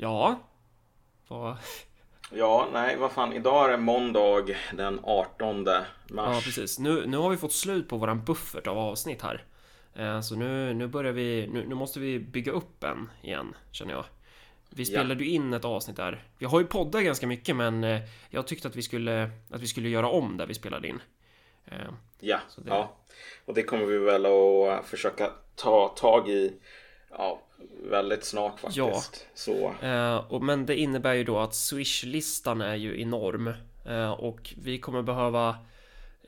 Ja. Vad... Ja, nej, vad fan. Idag är det måndag den 18 mars. Ja, precis. Nu, nu har vi fått slut på våran buffert av avsnitt här. Eh, Så nu, nu börjar vi, nu, nu måste vi bygga upp en igen, känner jag. Vi spelade ju in ett avsnitt där. Vi har ju poddat ganska mycket, men eh, jag tyckte att vi skulle, att vi skulle göra om där vi spelade in. Eh, Ja, det- ja. Och det kommer vi väl att försöka ta tag i ja, väldigt snart faktiskt. Så Eh, och, men det innebär ju då att Swish-listan är ju enorm eh, och vi kommer behöva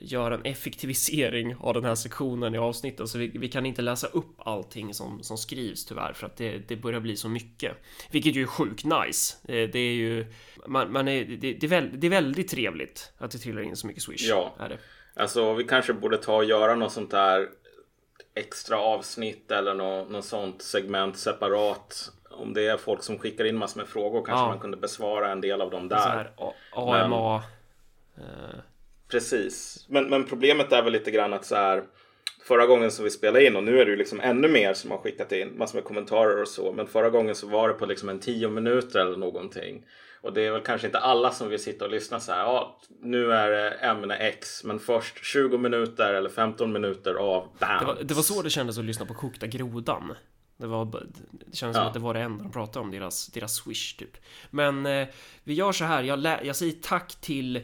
göra en effektivisering av den här sektionen i avsnittet så vi, vi kan inte läsa upp allting som, som skrivs tyvärr för att det, det börjar bli så mycket. Vilket ju är sjukt nice. Eh, det är ju man, man är, det, det, är väl, det är väldigt trevligt att det trillar in så mycket Swish. Ja. Är det. alltså vi kanske borde ta och göra något sånt där extra avsnitt eller något, något sånt segment separat. Om det är folk som skickar in massor med frågor kanske Ja. man kunde besvara en del av dem där. AMA. Eh, Precis. Men, men problemet är väl lite grann att så här Förra gången som vi spelade in och nu är det ju liksom ännu mer som har skickat in massor med kommentarer och så. Men förra gången så var det på liksom en tio minuter eller någonting. Och det är väl kanske inte alla som vill sitta och lyssna så här. Ja, nu är det ämne X, men först 20 minuter eller 15 minuter av bam. Det var, det var så det kändes att lyssna på Kokta Grodan. Det, var, det kändes som Ja. att det var det enda de pratade om, deras, deras swish typ. Men eh, vi gör så här, jag, lä- jag säger tack till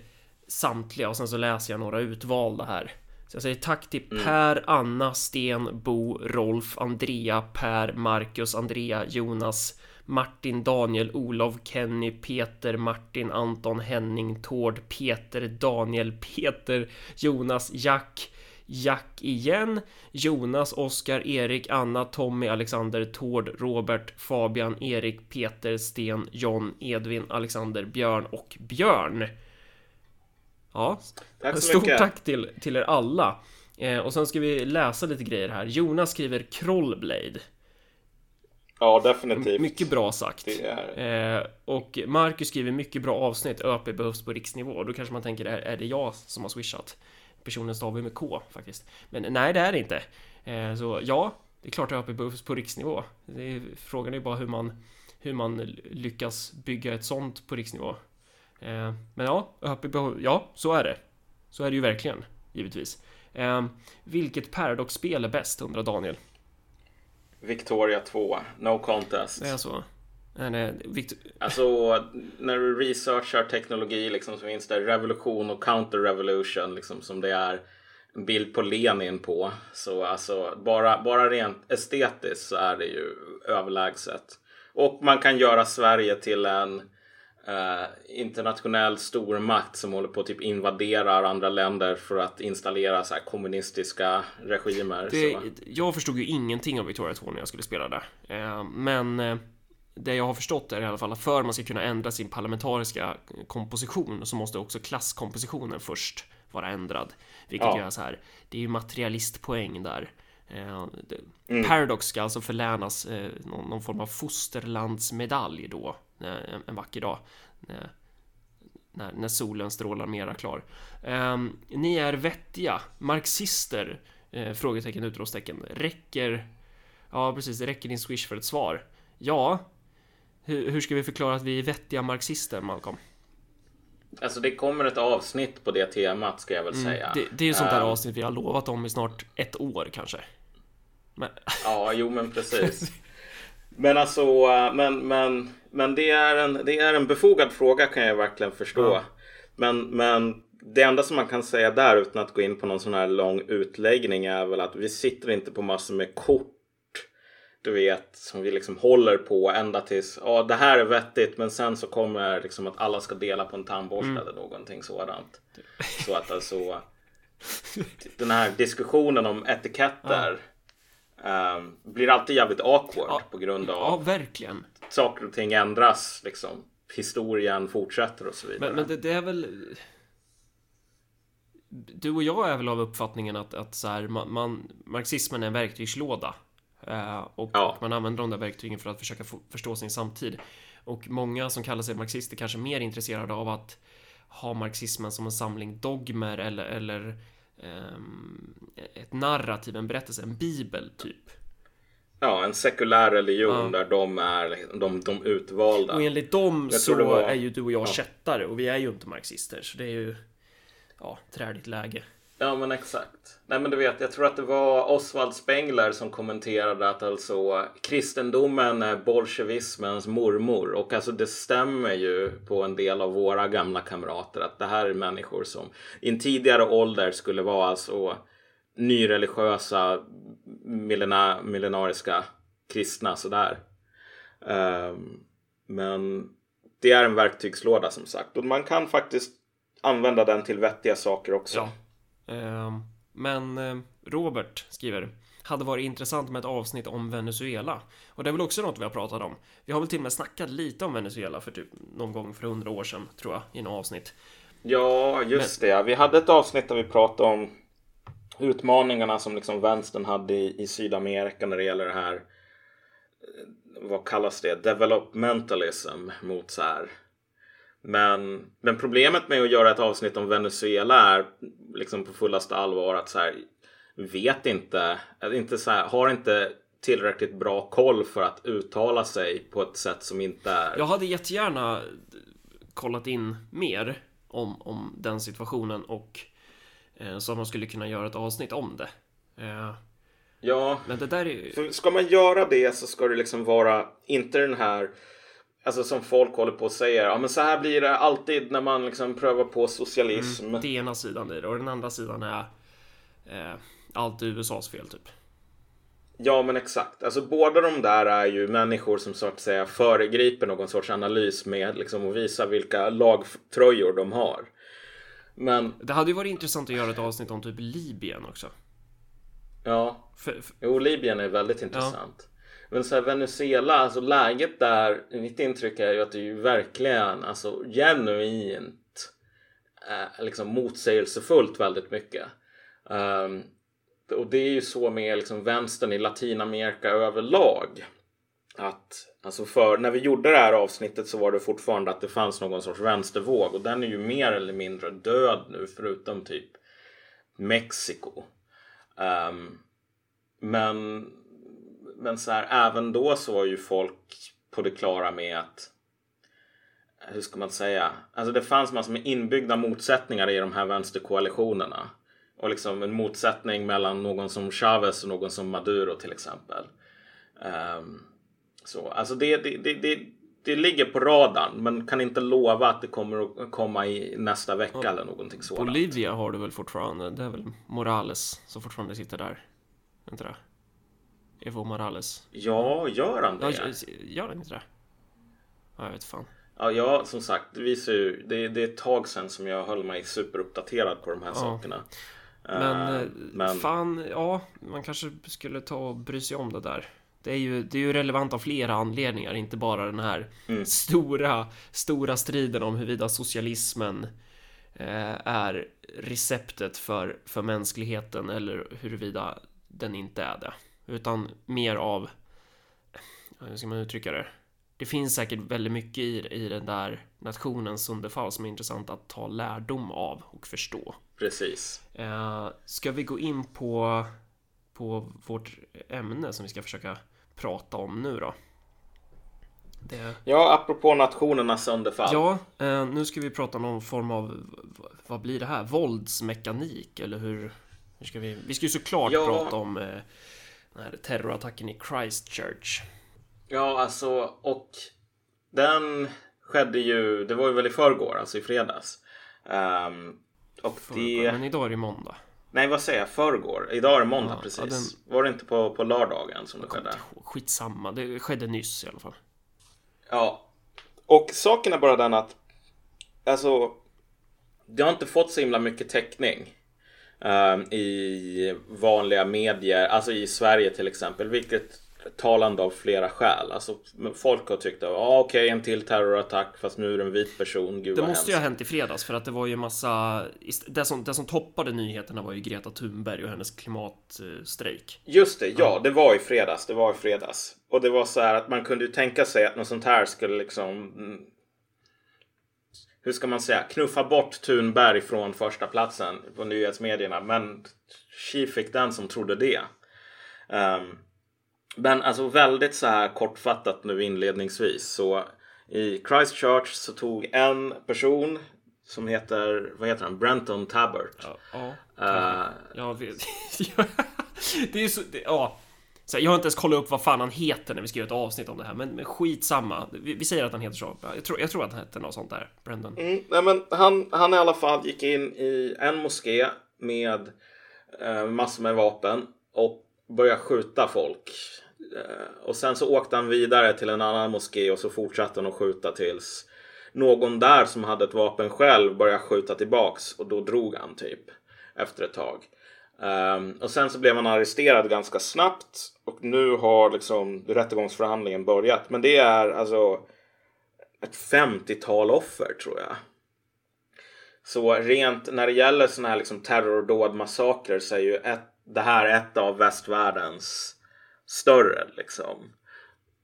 samtliga och sen så läser jag några utvalda här. Så jag säger tack till Per, Anna, Sten, Bo, Rolf, Andrea, Per, Marcus, Andrea, Jonas, Martin, Daniel, Olof, Kenny, Peter, Martin, Anton, Henning, Tord, Peter, Daniel, Peter, Jonas, Jack, Jack igen, Jonas, Oskar, Erik, Anna, Tommy, Alexander, Tord, Robert, Fabian, Erik, Peter, Sten, John, Edvin, Alexander, Björn och Björn. Ja, Tack stort mycket. tack till, till er alla. Eh, och sen ska vi läsa lite grejer här. Jonas skriver Krollblade. Ja, definitivt. Mycket bra sagt. Eh, och Marcus skriver mycket bra avsnitt. ÖP behövs på riksnivå. Då kanske man tänker, är, är det jag som har swishat? Personen stavar ju med K faktiskt. Men nej, det är det inte. Eh, så ja, det är klart ÖP behövs på riksnivå. Är, frågan är bara hur man, hur man lyckas bygga ett sånt på riksnivå. Eh, men ja, ÖP behövs, ja, så är det. Så är det ju verkligen, givetvis. Eh, vilket Paradox-spel är bäst, undrar Daniel. Victoria 2, No Contest. Det är så. Nej, nej, Victor... Alltså när du researchar teknologi liksom så finns det revolution och counter-revolution liksom som det är en bild på Lenin på. Så alltså bara, bara rent estetiskt så är det ju överlägset. Och man kan göra Sverige till en eh, internationell stormakt som håller på att typ invaderar andra länder för att installera så här kommunistiska regimer. Det, så. jag förstod ju ingenting av Victoria 2 när jag skulle spela det. Eh, Men eh, det jag har förstått är i alla fall att för man ska kunna ändra sin parlamentariska komposition så måste också klasskompositionen först vara ändrad. Vilket Ja. gör så här, det är ju materialistpoäng där. Eh, Mm. Paradox ska alltså förlänas eh, någon, någon form av fosterlandsmedalj då, eh, en, en vacker dag. När, när solen strålar mera klar. Ehm, ni är vettiga, marxister? Eh, frågetecken, utropstecken. Räcker... Ja, precis, räcker din swish för ett svar? Ja. Hur, hur ska vi förklara att vi är vettiga marxister, Malcolm? Alltså det kommer ett avsnitt på det temat ska jag väl säga. Mm, Det, det är ju sånt där Ehm, avsnitt vi har lovat om i snart ett år kanske. Men, Ja, jo men precis. Men alltså, men, men, men det, är en, det är en befogad fråga kan jag verkligen förstå. Ja. Men, men det enda som man kan säga där utan att gå in på någon sån här lång utläggning är väl att vi sitter inte på massor med kort. Du vet, som vi liksom håller på ända tills, ja det här är vettigt men sen så kommer liksom att alla ska dela på en tandborste Mm. eller någonting sådant. Så att alltså den här diskussionen om etiketter ehm, blir alltid jävligt awkward Ja. på grund av ja, verkligen. saker och ting ändras. Liksom. Historien fortsätter och så vidare. Men, men det, det är väl... Du och jag är väl av uppfattningen att, att så här, man, man, marxismen är en verktygslåda. Eh, och, Ja. och man använder de där verktygen för att försöka få, förstå sin samtid. Och många som kallar sig marxister kanske mer intresserade av att ha marxismen som en samling dogmer eller, eller ett narrativ, en berättelse, en bibel typ. ja, en sekulär religion ja. där de är de, de utvalda. Och enligt dem så var... är ju du och jag ja. kättare och vi är ju inte marxister. Så det är ju ja, trädigt läge. Ja men exakt. Nej men du vet, jag tror att det var Oswald Spengler som kommenterade att alltså kristendomen är bolsjevismens mormor. Och alltså det stämmer ju på en del av våra gamla kamrater att det här är människor som i en tidigare ålder skulle vara alltså nyreligiösa millena, millenariska kristna sådär. Um, men det är en verktygslåda som sagt och man kan faktiskt använda den till vettiga saker också. Ja. Ehm, men eh, Robert skriver hade varit intressant med ett avsnitt om Venezuela. Och det är väl också något vi har pratat om. Vi har väl till och med snackat lite om Venezuela för typ någon gång för hundra år sedan, tror jag, i något avsnitt. Ja, just Men... det. Vi hade ett avsnitt där vi pratade om utmaningarna som liksom vänstern hade i, i Sydamerika när det gäller det här eh, vad kallas det? Developmentalism mot så här men, men problemet med att göra ett avsnitt om Venezuela är liksom på fullaste allvar att så här, vet inte, inte så här, har inte tillräckligt bra koll för att uttala sig på ett sätt som inte är. Jag hade jättegärna kollat in mer om, om den situationen och eh, så man skulle kunna göra ett avsnitt om det. Eh, ja, men det där är... för ska man göra det så ska det liksom vara inte den här Alltså som folk håller på och säger, ja men så här blir det alltid när man liksom prövar på socialism. Mm, det är ena sidan i det och den andra sidan är eh, allt USAs fel typ. Ja men exakt. Alltså båda de där är ju människor som så att säga föregriper någon sorts analys med liksom att visa vilka lagtröjor de har. Men... Det hade ju varit intressant att göra ett avsnitt om typ Libyen också. Ja. För, för... Jo, Libyen är väldigt intressant. Ja. Men så här, Venezuela, alltså läget där, mitt intryck är ju att det är ju verkligen, alltså genuint eh, liksom motsägelsefullt väldigt mycket. Um, och det är ju så med liksom vänstern i Latinamerika överlag. Att alltså för när vi gjorde det här avsnittet så var det fortfarande att det fanns någon sorts vänstervåg och den är ju mer eller mindre död nu förutom typ Mexiko. Um, ehm, men men så här, även då så var ju folk på det klara med att hur ska man säga? Alltså det fanns massor med inbyggda motsättningar i de här vänsterkoalitionerna. Och liksom en motsättning mellan någon som Chavez och någon som Maduro till exempel. Um, så, alltså det, det, det, det, det ligger på radarn men kan inte lova att det kommer att komma i nästa vecka ja, eller någonting sådant. Bolivia har du väl fortfarande? Det är väl Morales som fortfarande sitter där? Inte det? Evo Morales. Ja, gör han det? Ja, gör han inte det? Ja, jag vet fan. Ja, ja, som sagt, det visar ju. Det, det är ett tag sedan som jag höll mig superuppdaterad på de här ja. sakerna. Men, uh, men fan, ja, man kanske skulle ta och bry sig om det där. Det är ju, det är ju relevant av flera anledningar, inte bara den här mm. stora, stora striden om huruvida socialismen eh, är receptet för, för mänskligheten eller huruvida den inte är det. Utan mer av, hur ska man uttrycka det? Det finns säkert väldigt mycket i, i den där nationens sönderfall som är intressant att ta lärdom av och förstå. Precis. Eh, ska vi gå in på, på vårt ämne som vi ska försöka prata om nu då? Det... Ja, apropå nationernas sönderfall. Ja, eh, nu ska vi prata om någon form av, vad blir det här? Våldsmekanik eller hur? hur ska vi? Vi ska ju såklart ja. prata om eh, den här terrorattacken i Christchurch. Ja, alltså och den skedde ju, det var ju väl i förrgår, alltså i fredags. Um, och förrgår, det... Men idag är det måndag. Nej, vad säger jag? Förrgår? Idag är det måndag ja, precis. Ja, den... Var det inte på, på lördagen som det skedde? Skitsamma, det skedde nyss i alla fall. Ja, och saken är bara den att alltså, det har inte fått så himla mycket täckning. Ehm, i vanliga medier, alltså i Sverige till exempel, vilket talande av flera skäl. Alltså, folk har tyckt att ah, okej, okay, en till terrorattack fast nu är det en vit person. Gud, det måste ju ha hänt i fredags för att det var ju massa. Det som, det som toppade nyheterna var ju Greta Thunberg och hennes klimatstrejk. Just det, ja, det var i fredags. Det var i fredags och det var så här att man kunde ju tänka sig att något sånt här skulle liksom hur ska man säga, knuffa bort Thunberg från första platsen på nyhetsmedierna. Men Xi fick den som trodde det. Um, Men alltså väldigt så här kortfattat nu inledningsvis så i Christchurch så tog en person som heter, vad heter han, Brenton Tabbert. Ja, ja, Eh, jag vet. det är så, det, ja. Så jag har inte ens kollat upp vad fan han heter när vi ska göra ett avsnitt om det här, men, men skitsamma. Vi, vi säger att han heter så. Jag tror, jag tror att han heter något sånt där, Brendan. Mm, nej men han, han i alla fall gick in i en moské med eh, massor med vapen och började skjuta folk. Eh, och sen så åkte han vidare till en annan moské och så fortsatte han att skjuta tills någon där som hade ett vapen själv började skjuta tillbaks och då drog han typ efter ett tag. Um, och sen så blev han arresterad ganska snabbt och nu har liksom rättegångsförhandlingen börjat. Men det är alltså ett 50-tal offer tror jag. Så rent när det gäller sådana här liksom terrordåd, massakrer så är ju ett, det här ett av västvärldens större liksom.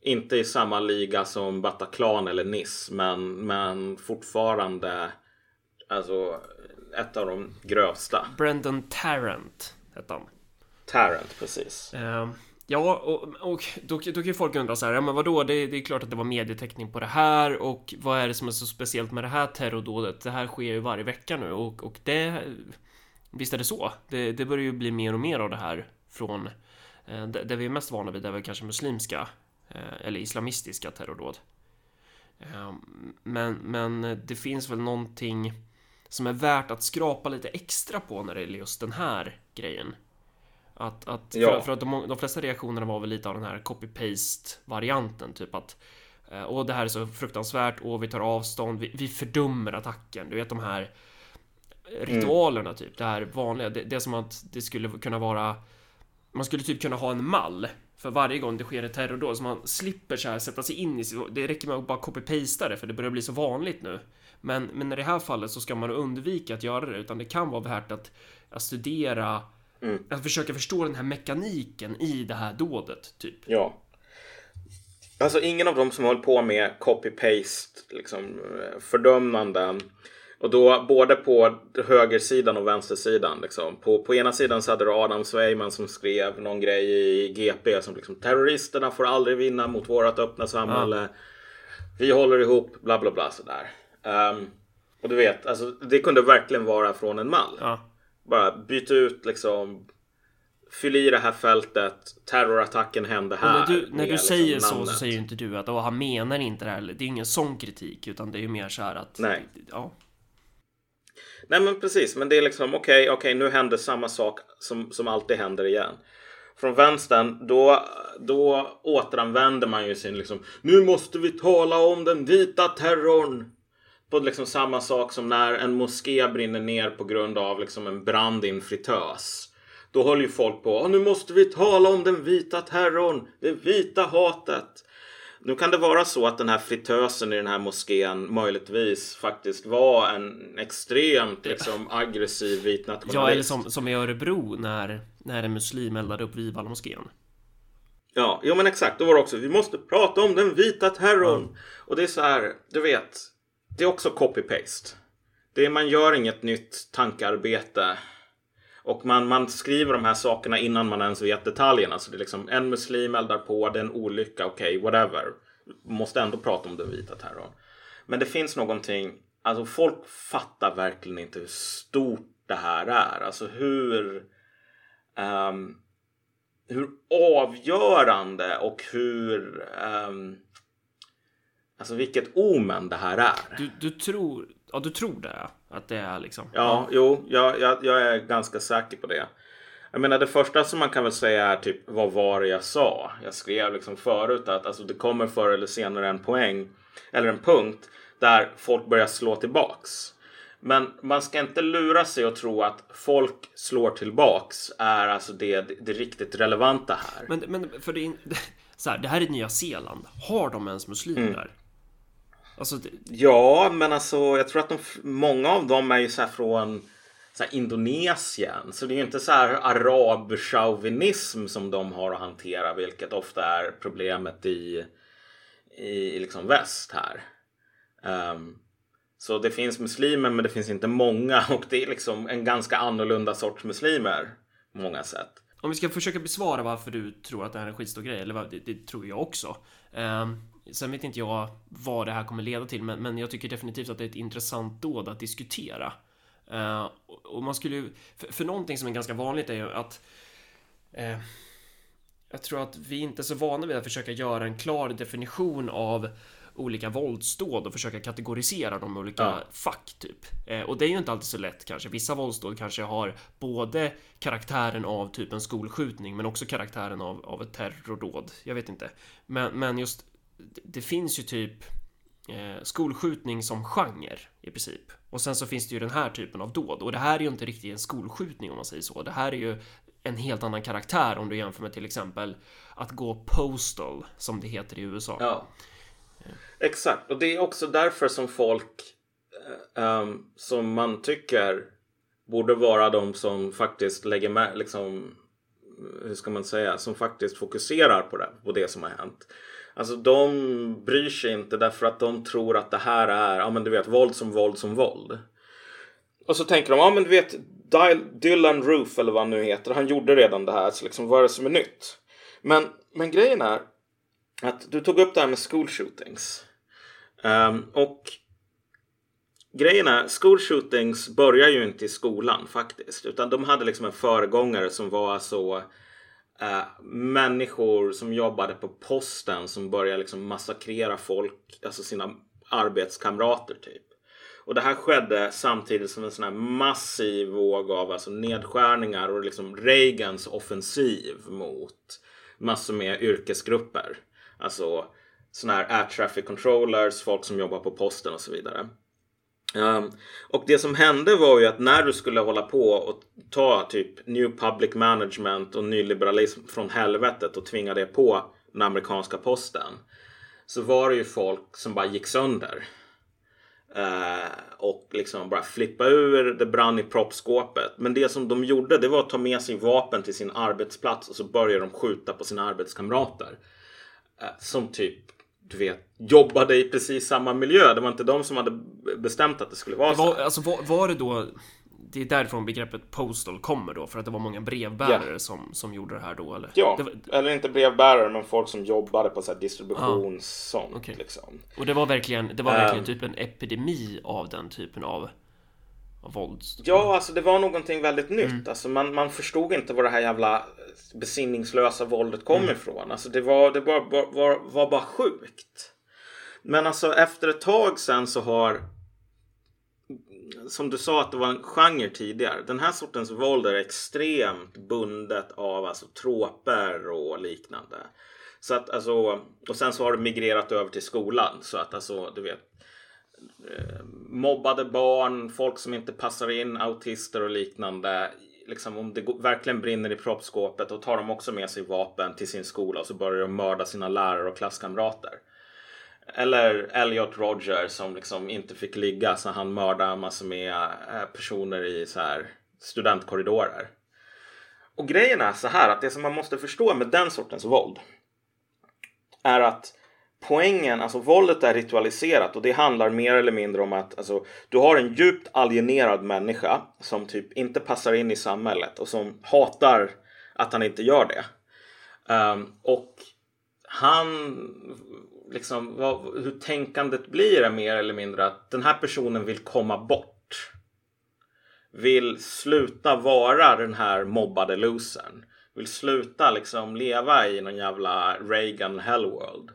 Inte i samma liga som Bataclan eller Nice men, men fortfarande alltså ett av de grövsta. Brendan Tarrant hette han. Tarrant precis. Ehm, ja, och, och då, då kan ju folk undra så här, ja men vadå, det, det är klart att det var medieteckning på det här och vad är det som är så speciellt med det här terrordådet? Det här sker ju varje vecka nu och, och det... Visst är det så? Det, det börjar ju bli mer och mer av det här från... Eh, det, det vi är mest vana vid är väl kanske muslimska eh, eller islamistiska terrordåd. Eh, men, men det finns väl någonting som är värt att skrapa lite extra på när det gäller just den här grejen. Att, att, Ja. för, för att de, de flesta reaktionerna var väl lite av den här copy-paste varianten, typ att eh, Åh, det här är så fruktansvärt, och vi tar avstånd, vi, vi fördömer attacken. Du vet de här ritualerna typ, det här vanliga. Det, det är som att det skulle kunna vara Man skulle typ kunna ha en mall för varje gång det sker ett terrordåd så man slipper så här sätta sig in i Det räcker med att bara copy-pasta det för det börjar bli så vanligt nu. Men, men i det här fallet så ska man undvika att göra det utan det kan vara värt att, att studera Mm. Att försöka förstå den här mekaniken i det här dådet, typ. Ja. Alltså ingen av dem som höll på med copy-paste, liksom fördömanden. Och då både på högersidan och vänstersidan. Liksom. På, på ena sidan så hade du Adam Sveiman som skrev någon grej i GP som liksom terroristerna får aldrig vinna mot vårt öppna samhälle. Vi håller ihop, bla bla bla sådär. Ehm, och du vet, alltså, det kunde verkligen vara från en mall. Ja. Bara byta ut liksom Fyll i det här fältet Terrorattacken hände Och här när du, när med du liksom säger så så namnet. säger ju inte du att han menar inte det här. Det är ingen sån kritik utan det är ju mer så här att Nej. Ja, Nej men precis, men det är liksom okej, okej nu händer samma sak som, som alltid händer igen. Från vänstern, då, då återanvänder man ju sin liksom Nu måste vi tala om den vita terrorn. På liksom samma sak som när en moské brinner ner på grund av liksom en brand i en fritös. Då håller ju folk på, "Åh, nu måste vi tala om den vita terrorn, det vita hatet. Nu kan det vara så att den här fritösen i den här moskén möjligtvis faktiskt var en extremt liksom, aggressiv vit nationalist. ja eller som, som i Örebro när, när en muslim eldade upp Vivalla moskén. Ja, jo men exakt. Då var det också, vi måste prata om den vita terrorn. Och det är så här, du vet. Det är också copy-paste. Det är, man gör inget nytt tankearbete. Och man, man skriver de här sakerna innan man ens vet detaljerna. Så det är liksom en muslim eldar på, det är en olycka, okej, whatever. Måste ändå prata om den vita terrorn. Men det finns någonting, alltså folk fattar verkligen inte hur stort det här är. Alltså hur... Um, hur avgörande och hur... um, alltså vilket omen det här är. Du, du tror, ja du tror det? Att det är liksom? Ja, jo, jag, jag, jag är ganska säker på det. Jag menar det första som man kan väl säga är typ vad var det jag sa? Jag skrev liksom förut att alltså, det kommer förr eller senare en poäng eller en punkt där folk börjar slå tillbaks. Men man ska inte lura sig och tro att folk slår tillbaks är alltså det, det riktigt relevanta här. Men, men för det, är så här, det här är Nya Zeeland. Har de ens muslimer Mm. Alltså, det, Ja, men alltså jag tror att de, många av dem är ju så från så Indonesien. Så det är ju inte så här arabchauvinism som de har att hantera, vilket ofta är problemet i, i liksom väst här. Ehm, så det finns muslimer, men det finns inte många och det är liksom en ganska annorlunda sorts muslimer på många sätt. om vi ska försöka besvara varför du tror att det här är en skitstor grej, eller vad, det, det tror jag också. Um, sen vet inte jag vad det här kommer leda till, men, men jag tycker definitivt att det är ett intressant dåd att diskutera. Uh, och man skulle ju, för, för någonting som är ganska vanligt är ju att uh, jag tror att vi inte är så vana vid att försöka göra en klar definition av olika våldsdåd och försöka kategorisera dem i olika ja. fack typ. Eh, och det är ju inte alltid så lätt kanske. Vissa våldsdåd kanske har både karaktären av typ en skolskjutning men också karaktären av, av ett terrordåd. Jag vet inte. Men, men just det finns ju typ eh, skolskjutning som genre i princip. Och sen så finns det ju den här typen av dåd och det här är ju inte riktigt en skolskjutning om man säger så. Det här är ju en helt annan karaktär om du jämför med till exempel att gå postal som det heter i USA. Ja. Exakt, och det är också därför som folk um, som man tycker borde vara de som faktiskt lägger med, liksom, hur ska man säga, som faktiskt fokuserar på det, på det som har hänt. Alltså de bryr sig inte därför att de tror att det här är, ja men du vet, våld som våld som våld. Och så tänker de, ja men du vet, Dylan Roof eller vad han nu heter, han gjorde redan det här, så liksom vad är det som är nytt? Men, men grejen är att du tog upp det här med school shootings. Um, och grejen är, school shootings börjar ju inte i skolan faktiskt. Utan de hade liksom en föregångare som var så eh, människor som jobbade på posten som började liksom massakrera folk, alltså sina arbetskamrater typ. Och det här skedde samtidigt som en sån här massiv våg av alltså nedskärningar och liksom Reagans offensiv mot massor med yrkesgrupper. Alltså sådana här air traffic controllers, folk som jobbar på posten och så vidare. Um, och det som hände var ju att när du skulle hålla på och ta typ New Public Management och nyliberalism från helvetet och tvinga det på den amerikanska posten. Så var det ju folk som bara gick sönder. Uh, och liksom bara flippa ur, det brann i proppskåpet. Men det som de gjorde det var att ta med sig vapen till sin arbetsplats och så började de skjuta på sina arbetskamrater. Uh, som typ du vet, jobbade i precis samma miljö. Det var inte de som hade bestämt att det skulle vara det var, så. Alltså var, var, det då det är därifrån begreppet postal kommer då för att det var många brevbärare yeah. som, som gjorde det här då eller? Ja, var... eller inte brevbärare men folk som jobbade på så här distributions ah, sånt okay. liksom. Och det var verkligen, det var verkligen um, typ en epidemi av den typen av vålds... Ja, alltså det var någonting väldigt nytt. Mm. Alltså man, man förstod inte var det här jävla besinningslösa våldet kom mm. ifrån. Alltså det var, det var, var, var, var bara sjukt. Men alltså efter ett tag sen så har som du sa att det var en genre tidigare. Den här sortens våld är extremt bundet av alltså troper och liknande. Så att alltså, och sen så har det migrerat över till skolan så att alltså du vet Eh, mobbade barn, folk som inte passar in, autister och liknande. Liksom om det verkligen brinner i proppskåpet då tar de också med sig vapen till sin skola och så börjar de mörda sina lärare och klasskamrater. Eller Elliot Roger som liksom inte fick ligga så han mördade massor med eh, personer i så här studentkorridorer. Och grejen är så här att det som man måste förstå med den sortens våld är att poängen, alltså våldet är ritualiserat och det handlar mer eller mindre om att alltså, du har en djupt alienerad människa som typ inte passar in i samhället och som hatar att han inte gör det. Um, och han, liksom, vad, hur tänkandet blir är mer eller mindre att den här personen vill komma bort. Vill sluta vara den här mobbade losern. Vill sluta liksom leva i någon jävla Reagan hellworld.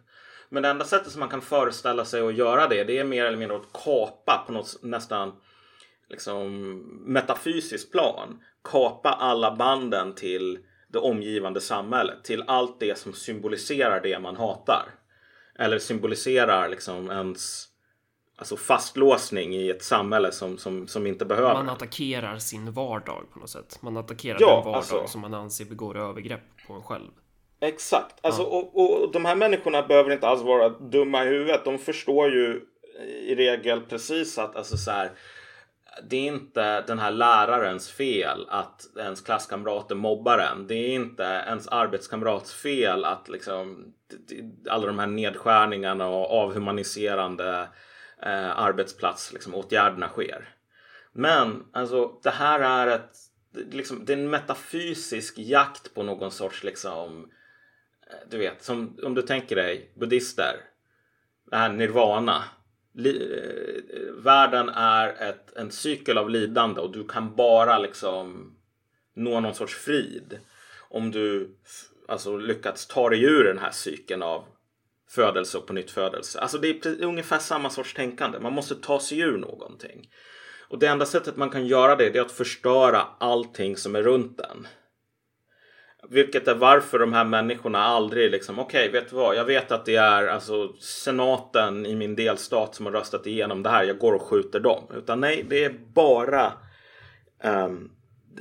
Men det enda sättet som man kan föreställa sig att göra det, det är mer eller mindre att kapa på något nästan liksom metafysiskt plan. Kapa alla banden till det omgivande samhället, till allt det som symboliserar det man hatar. Eller symboliserar liksom ens alltså fastlåsning i ett samhälle som, som, som inte behöver. Man attackerar sin vardag på något sätt. Man attackerar ja, den vardag alltså, som man anser begår övergrepp på en själv. Exakt. Alltså, ja. och, och de här människorna behöver inte alls vara dumma i huvudet. De förstår ju i regel precis att alltså så här, det är inte den här lärarens fel att ens klasskamrater mobbar en. Det är inte ens arbetskamrats fel att liksom alla de här nedskärningarna och avhumaniserande eh, arbetsplatsåtgärderna liksom, sker. Men alltså det här är ett liksom, det är en metafysisk jakt på någon sorts liksom du vet, som om du tänker dig buddhister. Det här nirvana. Li, eh, världen är ett, en cykel av lidande och du kan bara liksom nå någon sorts frid om du alltså lyckats ta dig ur den här cykeln av födelse och på nytt födelse. Alltså det är ungefär samma sorts tänkande. Man måste ta sig ur någonting. Och det enda sättet man kan göra det, det är att förstöra allting som är runt en. Vilket är varför de här människorna aldrig liksom, okej, okay, vet du vad? Jag vet att det är alltså senaten i min delstat som har röstat igenom det här. Jag går och skjuter dem. Utan nej, det är bara um,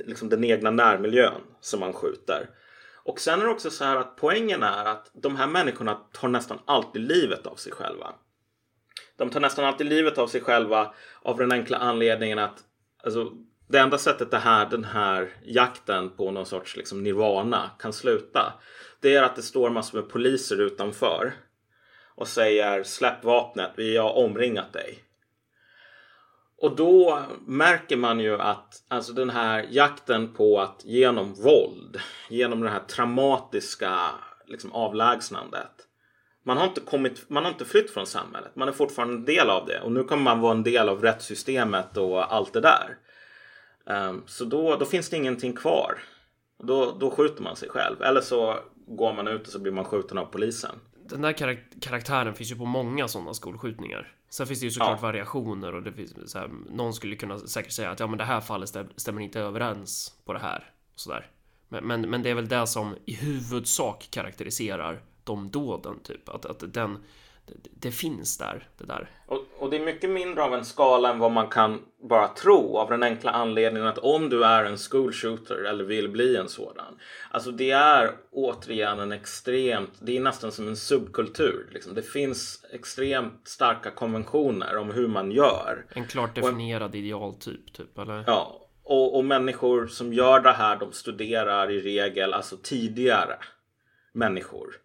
liksom den egna närmiljön som man skjuter. Och sen är det också så här att poängen är att de här människorna tar nästan alltid livet av sig själva. De tar nästan alltid livet av sig själva av den enkla anledningen att alltså, det enda sättet det här, den här jakten på någon sorts liksom, nirvana kan sluta det är att det står massor med poliser utanför och säger släpp vapnet, vi har omringat dig. Och då märker man ju att alltså den här jakten på att genom våld, genom det här traumatiska liksom, avlägsnandet. Man har, inte kommit, man har inte flytt från samhället, man är fortfarande en del av det och nu kommer man vara en del av rättssystemet och allt det där. Um, så då, då finns det ingenting kvar. Då, då skjuter man sig själv eller så går man ut och så blir man skjuten av polisen. Den där karak karaktären finns ju på många sådana skolskjutningar. Sen finns det ju såklart ja. variationer och det finns så här, någon skulle kunna säkert säga att ja, men det här fallet stämmer inte överens på det här och sådär. Men, men, men det är väl det som i huvudsak karaktäriserar de dåden, typ att, att den det, finns där, det där. Och, och, det är mycket mindre av en skala än vad man kan bara tro av den enkla anledningen att om du är en school shooter eller vill bli en sådan. Alltså det är återigen en extremt, det är nästan som en subkultur. Liksom. Det finns extremt starka konventioner om hur man gör. En klart definierad och, idealtyp, typ, eller? Ja, och, och människor som gör det här, de studerar i regel alltså tidigare människor.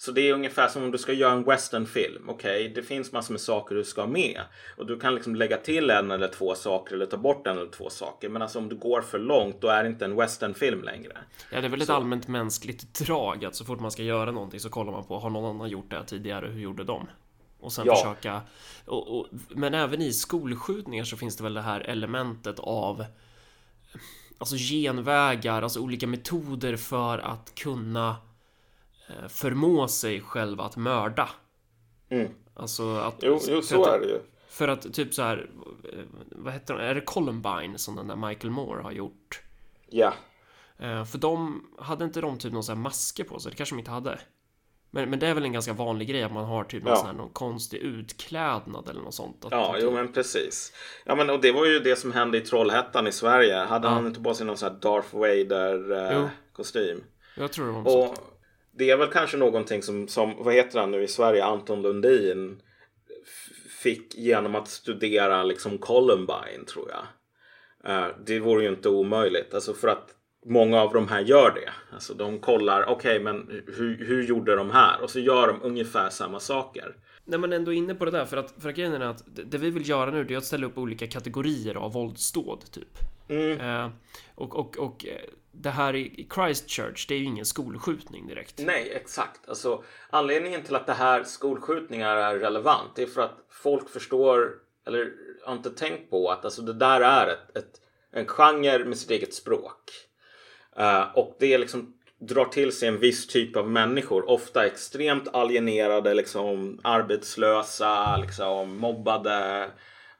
Så det är ungefär som om du ska göra en westernfilm. Okej, okay? det finns massor med saker du ska ha med. Och du kan liksom lägga till en eller två saker eller ta bort en eller två saker. Men alltså om du går för långt då är det inte en westernfilm längre. Ja, det är väl ett allmänt mänskligt drag att så fort man ska göra någonting så kollar man på har någon annan gjort det tidigare? Hur gjorde de? Och sen ja. försöka... Och, och, men även i skolskjutningar så finns det väl det här elementet av Alltså genvägar, alltså olika metoder för att kunna förmå sig själv att mörda. Mm. Alltså att... Jo, jo så att, är det ju. För att typ så här, eh, vad heter det, är det Columbine som den där Michael Moore har gjort? Ja. Eh, för de, hade inte de typ någon sån här masker på sig? Det kanske de inte hade. Men, men det är väl en ganska vanlig grej att man har typ någon, ja. här, någon konstig utklädnad eller något sånt. Att, ja, jo men precis. Ja men och det var ju det som hände i Trollhättan i Sverige. Hade ja. han inte på sig någon sån här Darth Vader eh, kostym? Jag tror det var något och, sånt det är väl kanske någonting som, som, vad heter han nu i Sverige, Anton Lundin fick genom att studera liksom Columbine tror jag. Uh, det vore ju inte omöjligt, alltså för att många av de här gör det. Alltså de kollar, okej okay, men hur, hur gjorde de här? Och så gör de ungefär samma saker. När man ändå är inne på det där, för att, för att grejen är att det vi vill göra nu det är att ställa upp olika kategorier av våldsdåd, typ. Mm. Uh, och, och, och eh, det här i Christchurch, det är ju ingen skolskjutning direkt. Nej, exakt. Alltså, anledningen till att det här skolskjutningar är relevant det är för att folk förstår eller har inte tänkt på att alltså, det där är ett, ett en genre med sitt eget språk. Uh, och det liksom drar till sig en viss typ av människor. Ofta extremt alienerade, liksom arbetslösa, liksom mobbade.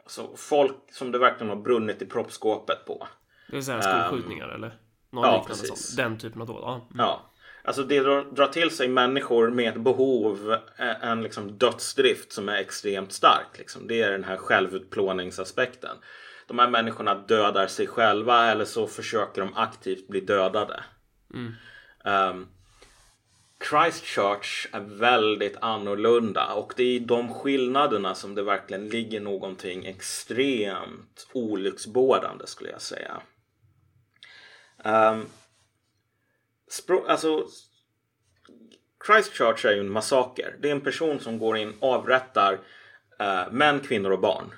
Alltså folk som det verkligen har brunnit i proppskåpet på. Det är så här skolskjutningar um, eller? Någon ja, liknande precis. sån. Den typen av dåd. Ja. Mm. ja. Alltså det drar, till sig människor med ett behov, eh, en liksom dödsdrift som är extremt stark. Liksom. Det är den här självutplåningsaspekten. De här människorna dödar sig själva eller så försöker de aktivt bli dödade. Mm. Um, Christchurch är väldigt annorlunda och det är i de skillnaderna som det verkligen ligger någonting extremt olycksbådande skulle jag säga. Um, alltså, Christchurch är ju en massaker. Det är en person som går in och avrättar uh, män, kvinnor och barn.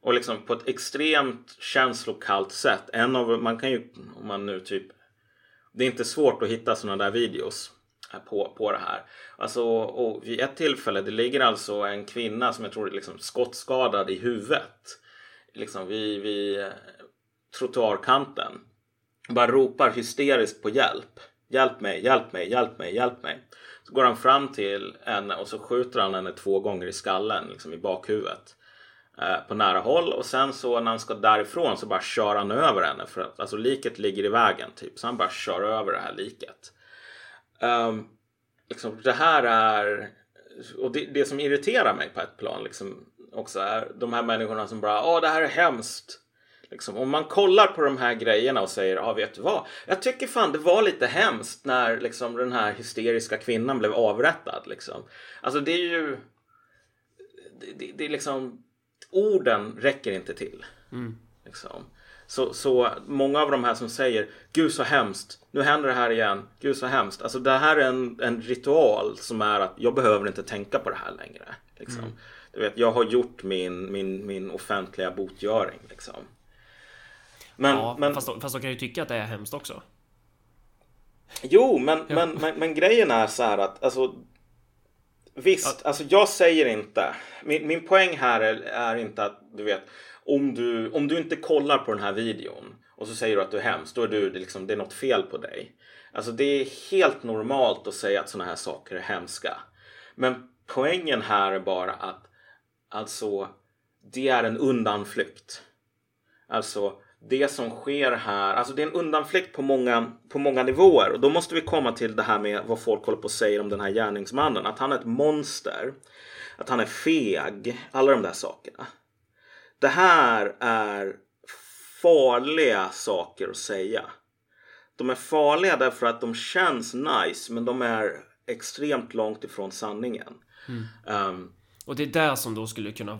Och liksom på ett extremt känslokallt sätt. En av, man kan ju, om man nu typ det är inte svårt att hitta sådana där videos eh, på, på det här. Alltså, och vid ett tillfälle, det ligger alltså en kvinna som jag tror är liksom skottskadad i huvudet. Liksom vid, vid eh, trottoarkanten. Bara ropar hysteriskt på hjälp. Hjälp mig, hjälp mig, hjälp mig, hjälp mig. Så går han fram till henne och så skjuter han henne två gånger i skallen, liksom i bakhuvudet. Eh, på nära håll och sen så när han ska därifrån så bara kör han över henne för att alltså liket ligger i vägen typ så han bara kör över det här liket. Um, liksom, det här är och det, det, som irriterar mig på ett plan liksom också är de här människorna som bara åh det här är hemskt. Liksom, om man kollar på de här grejerna och säger ja vet du vad jag tycker fan det var lite hemskt när liksom den här hysteriska kvinnan blev avrättad liksom. Alltså det är ju det, det, det är liksom orden räcker inte till. Mm. Liksom. Så, så många av de här som säger Gud så hemskt, nu händer det här igen, Gud så hemskt. Alltså det här är en, en ritual som är att jag behöver inte tänka på det här längre. Liksom. Mm. Du vet, jag har gjort min, min, min offentliga botgöring. Liksom. Men, ja, men, fast, fast de kan ju tycka att det är hemskt också. Jo, men, ja. men, men, men, grejen är så här att alltså, Visst, ja. alltså jag säger inte. Min, min poäng här är, är, inte att du vet om du, om du inte kollar på den här videon och så säger du att du är hemskt, då är du, det, liksom, det är något fel på dig. Alltså det är helt normalt att säga att sådana här saker är hemska. Men poängen här är bara att alltså det är en undanflykt. Alltså det som sker här, alltså det är en undanflykt på många, på många nivåer. Och då måste vi komma till det här med vad folk håller på att säga om den här gärningsmannen. Att han är ett monster. Att han är feg. Alla de där sakerna. Det här är farliga saker att säga. De är farliga därför att de känns nice men de är extremt långt ifrån sanningen. Mm. Um, och det är där som då skulle kunna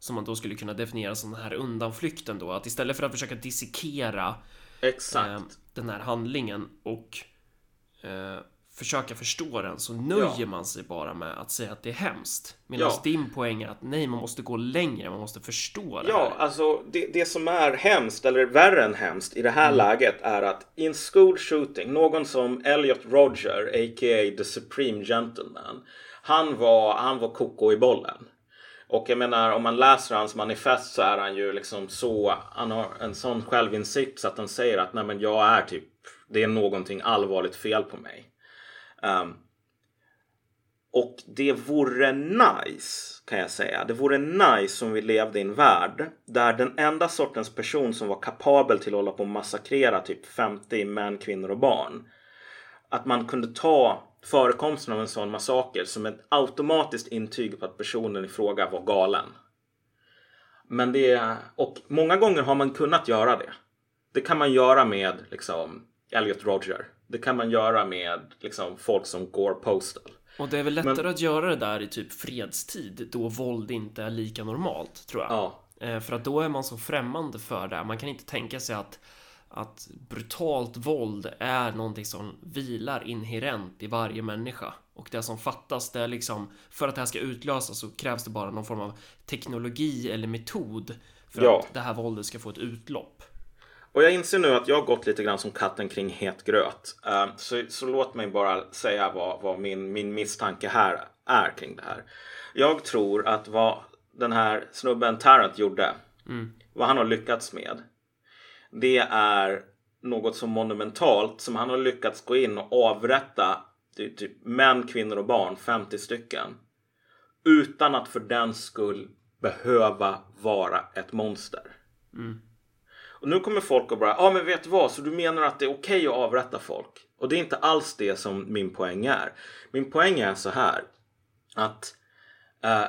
som man då skulle kunna definiera som den här undanflykten då. Att istället för att försöka dissekera. Eh, den här handlingen och eh, försöka förstå den så nöjer ja. man sig bara med att säga att det är hemskt. Medan ja. din poäng är att nej, man måste gå längre, man måste förstå det Ja, här. alltså det, det som är hemskt, eller värre än hemskt i det här mm. läget är att i en school shooting, någon som Elliot Roger, a.k.a. the Supreme Gentleman, han var, han var koko i bollen. Och jag menar om man läser hans manifest så är han ju liksom så, han har en sån självinsikt så att han säger att nej men jag är typ, det är någonting allvarligt fel på mig. Um, och det vore nice kan jag säga. Det vore nice om vi levde i en värld där den enda sortens person som var kapabel till att hålla på och massakrera typ 50 män, kvinnor och barn. Att man kunde ta förekomsten av en sån massaker som ett automatiskt intyg på att personen i fråga var galen. Men det och många gånger har man kunnat göra det. Det kan man göra med liksom Elliot Roger. Det kan man göra med liksom folk som går postal. Och det är väl lättare Men, att göra det där i typ fredstid då våld inte är lika normalt tror jag. Ja. Eh, för att då är man så främmande för det. Man kan inte tänka sig att att brutalt våld är någonting som vilar inherent i varje människa. Och det som fattas, det är liksom för att det här ska utlösas så krävs det bara någon form av teknologi eller metod för ja. att det här våldet ska få ett utlopp. Och jag inser nu att jag har gått lite grann som katten kring het gröt. Uh, så, så låt mig bara säga vad, vad min, min misstanke här är kring det här. Jag tror att vad den här snubben Tarrant gjorde, mm. vad han har lyckats med, det är något så monumentalt som han har lyckats gå in och avrätta typ män, kvinnor och barn, 50 stycken. Utan att för den skull behöva vara ett monster. Mm. Och nu kommer folk att bara, ja ah, men vet du vad, så du menar att det är okej okay att avrätta folk? Och det är inte alls det som min poäng är. Min poäng är så här att eh,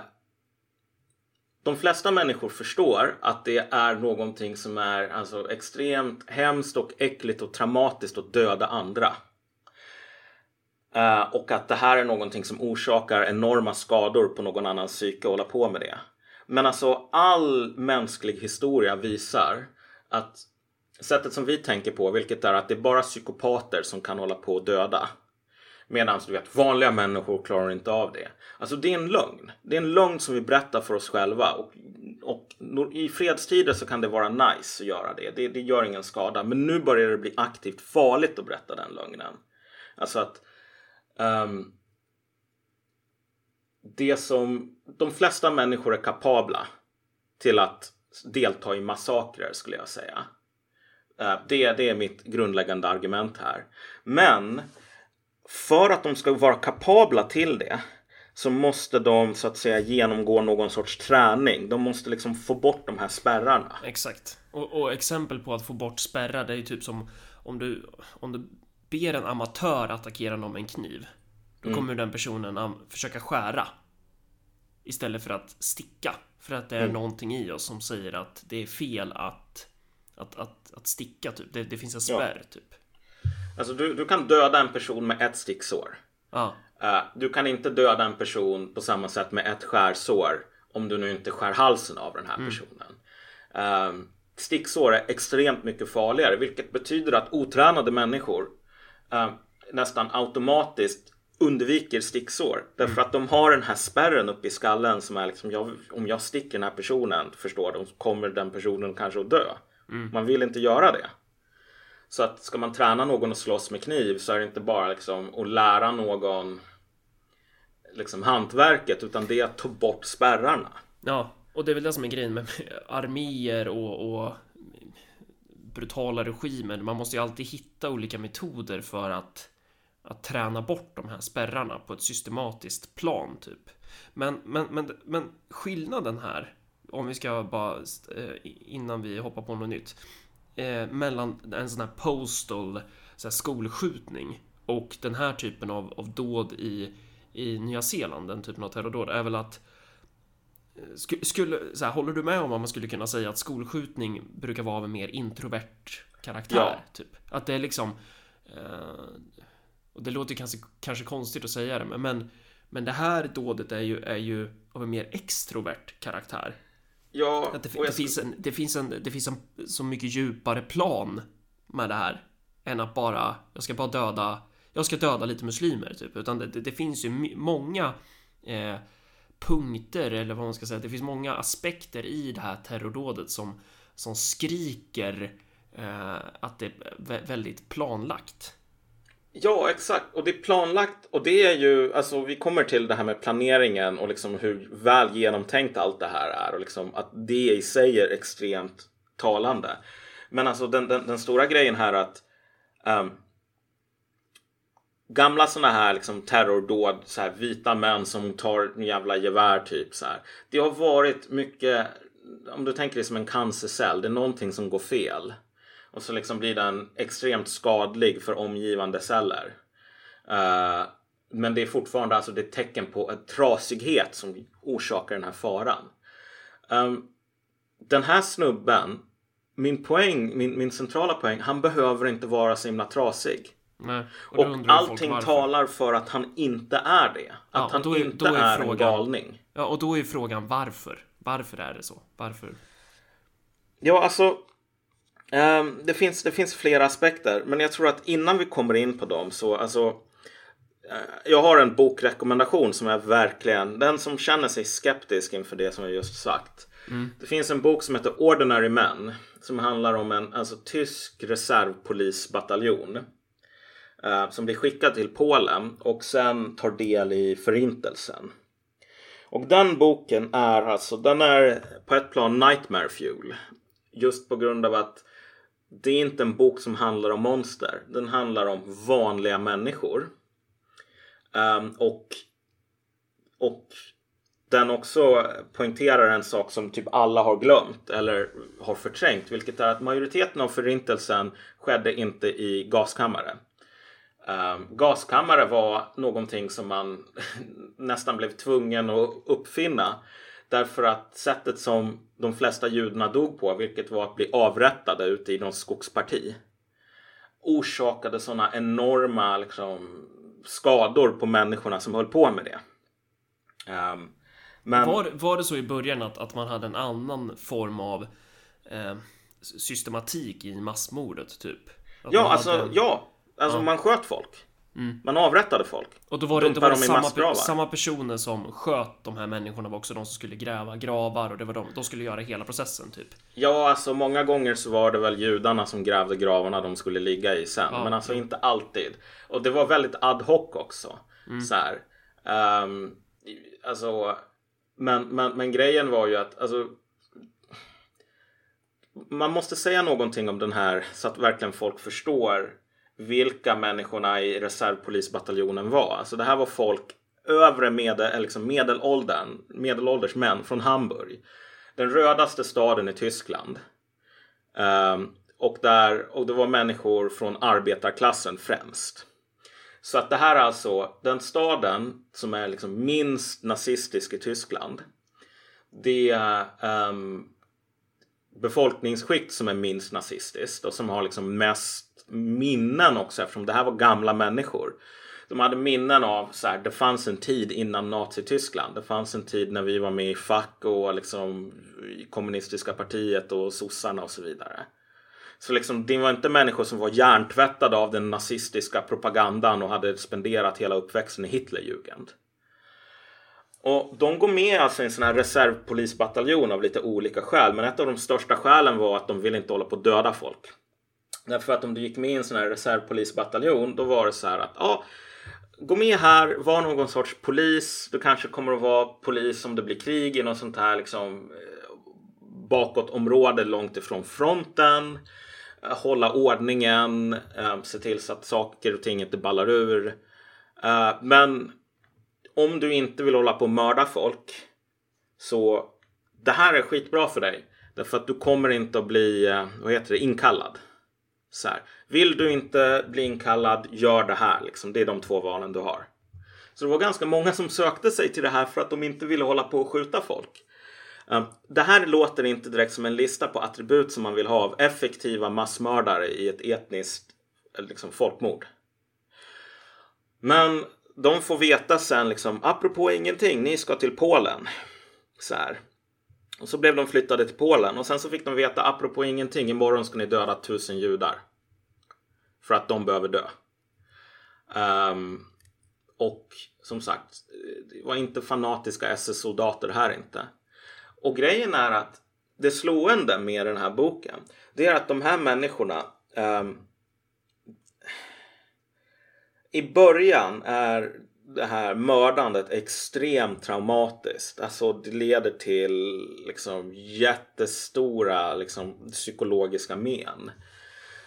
de flesta människor förstår att det är någonting som är alltså extremt hemskt och äckligt och traumatiskt att döda andra. Uh, och att det här är någonting som orsakar enorma skador på någon annans psyke och hålla på med det. Men alltså all mänsklig historia visar att sättet som vi tänker på, vilket är att det är bara psykopater som kan hålla på och döda. Medan du vet, vanliga människor klarar inte av det. Alltså det är en lögn. Det är en lögn som vi berättar för oss själva. Och och i fredstider så kan det vara nice att göra det. det. Det gör ingen skada. Men nu börjar det bli aktivt farligt att berätta den lögnen. Alltså att um, det som de flesta människor är kapabla till att delta i massakrer skulle jag säga. Uh, det, det är mitt grundläggande argument här. Men för att de ska vara kapabla till det så måste de så att säga genomgå någon sorts träning. De måste liksom få bort de här spärrarna. Exakt. Och, och exempel på att få bort spärrar, det är ju typ som om du, om du ber en amatör attackera någon med en kniv. Då mm. kommer den personen försöka skära. Istället för att sticka. För att det är mm. någonting i oss som säger att det är fel att, att, att, att sticka typ. Det, det finns en spärr ja. typ. Alltså du, du kan döda en person med ett sticksår. Ja. Uh, du kan inte döda en person på samma sätt med ett skärsår om du nu inte skär halsen av den här mm. personen. Uh, sticksår är extremt mycket farligare vilket betyder att otränade människor uh, nästan automatiskt undviker sticksår. Därför mm. att de har den här spärren uppe i skallen som är liksom jag, om jag sticker den här personen förstår de kommer den personen kanske att dö. Mm. Man vill inte göra det. Så att ska man träna någon att slåss med kniv så är det inte bara liksom att lära någon liksom hantverket utan det är att ta bort spärrarna. Ja, och det är väl det som är grejen med arméer och, och brutala regimer. Man måste ju alltid hitta olika metoder för att att träna bort de här spärrarna på ett systematiskt plan typ. Men, men, men, men skillnaden här, om vi ska bara eh, innan vi hoppar på något nytt, eh, mellan en sån här postal så här skolskjutning och den här typen av, av dåd i, i Nya Zeeland, den typen av terrordåd, är väl att eh, skulle, så här, håller du med om att man skulle kunna säga att skolskjutning brukar vara av en mer introvert karaktär? Ja. Typ? Att det är liksom eh, och det låter kanske, kanske konstigt att säga det, men, men det här dådet är ju, är ju av en mer extrovert karaktär. Ja, att det, det, finns en, det finns en, det finns en så mycket djupare plan med det här än att bara, jag ska bara döda, jag ska döda lite muslimer typ, utan det, det, finns ju många eh, punkter eller vad man ska säga, det finns många aspekter i det här terrordådet som, som skriker eh, att det är väldigt planlagt. Ja, exakt. Och det är planlagt och det är ju, alltså vi kommer till det här med planeringen och liksom hur väl genomtänkt allt det här är och liksom att det i sig är extremt talande. Men alltså den, den, den stora grejen här att um, gamla sådana här liksom terrordåd, så här vita män som tar en jävla gevär typ så här. Det har varit mycket, om du tänker dig som en cancercell, det är någonting som går fel. Och så liksom blir den extremt skadlig för omgivande celler. Uh, men det är fortfarande alltså det tecken på en trasighet som orsakar den här faran. Um, den här snubben, min poäng, min, min centrala poäng, han behöver inte vara så himla trasig. Nej, och, och allting talar för att han inte är det. Att ja, han är, inte är, är frågan, en galning. Ja, och då är frågan varför? Varför är det så? Varför? Ja, alltså Um, det, finns, det finns flera aspekter, men jag tror att innan vi kommer in på dem så alltså uh, jag har en bokrekommendation som är verkligen den som känner sig skeptisk inför det som jag just sagt. Mm. Det finns en bok som heter Ordinary Men som handlar om en alltså, tysk reservpolisbataljon uh, som blir skickad till Polen och sen tar del i förintelsen. Och den boken är alltså, den är på ett plan nightmare fuel. Just på grund av att det är inte en bok som handlar om monster. Den handlar om vanliga människor. Um, och, och den också poängterar en sak som typ alla har glömt eller har förträngt. Vilket är att majoriteten av förintelsen skedde inte i gaskammare. Um, ehm, gaskammare var någonting som man nästan blev tvungen att uppfinna Därför att sättet som de flesta judarna dog på, vilket var att bli avrättade ute i någon skogsparti, orsakade sådana enorma liksom, skador på människorna som höll på med det. Um, men... var, var det så i början att, att man hade en annan form av eh, systematik i massmordet typ? Att ja, alltså, hade... ja. Alltså ja. man sköt folk. Mm. Man avrättade folk. Och då var det, då var det samma, samma personer som sköt de här människorna var också de som skulle gräva gravar och det var de, de skulle göra hela processen typ. Ja, alltså många gånger så var det väl judarna som grävde gravarna de skulle ligga i sen. Ja, men alltså inte alltid. Och det var väldigt ad hoc också. Mm. Så här. Um, alltså, men, men, men grejen var ju att alltså, man måste säga någonting om den här så att verkligen folk förstår vilka människorna i reservpolisbataljonen var. Alltså det här var folk övre medel, liksom medelåldern, medelålders män från Hamburg. Den rödaste staden i Tyskland. Um, och, där, och det var människor från arbetarklassen främst. Så att det här är alltså den staden som är liksom minst nazistisk i Tyskland. Det um, befolkningsskikt som är minst nazistiskt och som har liksom mest minnen också eftersom det här var gamla människor. De hade minnen av så här, det fanns en tid innan Nazityskland. Det fanns en tid när vi var med i fack och liksom i kommunistiska partiet och sossarna och så vidare. Så liksom, det var inte människor som var hjärntvättade av den nazistiska propagandan och hade spenderat hela uppväxten i Hitlerjugend. Och de går med alltså i en sån här reservpolisbataljon av lite olika skäl. Men ett av de största skälen var att de ville inte hålla på att döda folk. Därför att om du gick med i en sån här reservpolisbataljon då var det så här att ja, gå med här, var någon sorts polis. Du kanske kommer att vara polis om det blir krig i något sånt här liksom eh, bakåtområde långt ifrån fronten. Eh, hålla ordningen, eh, se till så att saker och ting inte ballar ur. Men om du inte vill hålla på och mörda folk så det här är skitbra för dig. Därför att du kommer inte att bli, vad heter det, inkallad. Så här, vill du inte bli inkallad, gör det här. Liksom. Det är de två valen du har. Så det var ganska många som sökte sig till det här för att de inte ville hålla på och skjuta folk. Ehm, det här låter inte direkt som en lista på attribut som man vill ha av effektiva massmördare i ett etniskt liksom, folkmord. Men de får veta sen liksom, apropå ingenting, ni ska till Polen. Så här. Och så blev de flyttade till Polen och sen så fick de veta apropå ingenting. Imorgon ska ni döda tusen judar. För att de behöver dö. Um, och som sagt, det var inte fanatiska SS-soldater här inte. Och grejen är att det slående med den här boken, det är att de här människorna um, i början är det här mördandet extremt traumatiskt. Alltså det leder till liksom jättestora liksom, psykologiska men.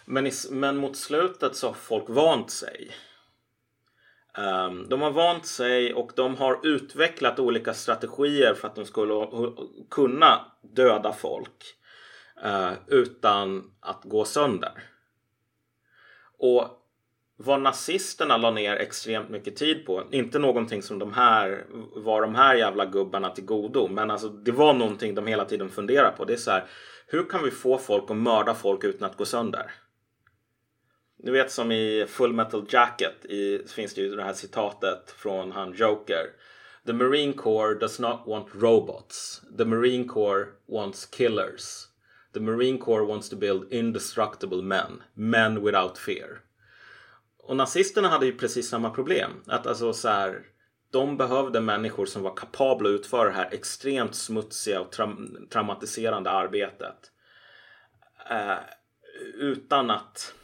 Men, i, men mot slutet så har folk vant sig. Um, de har vant sig och de har utvecklat olika strategier för att de skulle kunna döda folk uh, utan att gå sönder. Och vad nazisterna la ner extremt mycket tid på. Inte någonting som de här var de här jävla gubbarna till godo. Men alltså det var någonting de hela tiden funderade på. Det är så här. Hur kan vi få folk att mörda folk utan att gå sönder? Du vet som i Full Metal Jacket i, finns det ju det här citatet från han Joker. The Marine Corps does not want robots. The Marine Corps wants killers. The Marine Corps wants to build indestructible men. Men without fear. Och nazisterna hade ju precis samma problem. Att alltså så här, de behövde människor som var kapabla att utföra det här extremt smutsiga och tra traumatiserande arbetet. Eh, utan att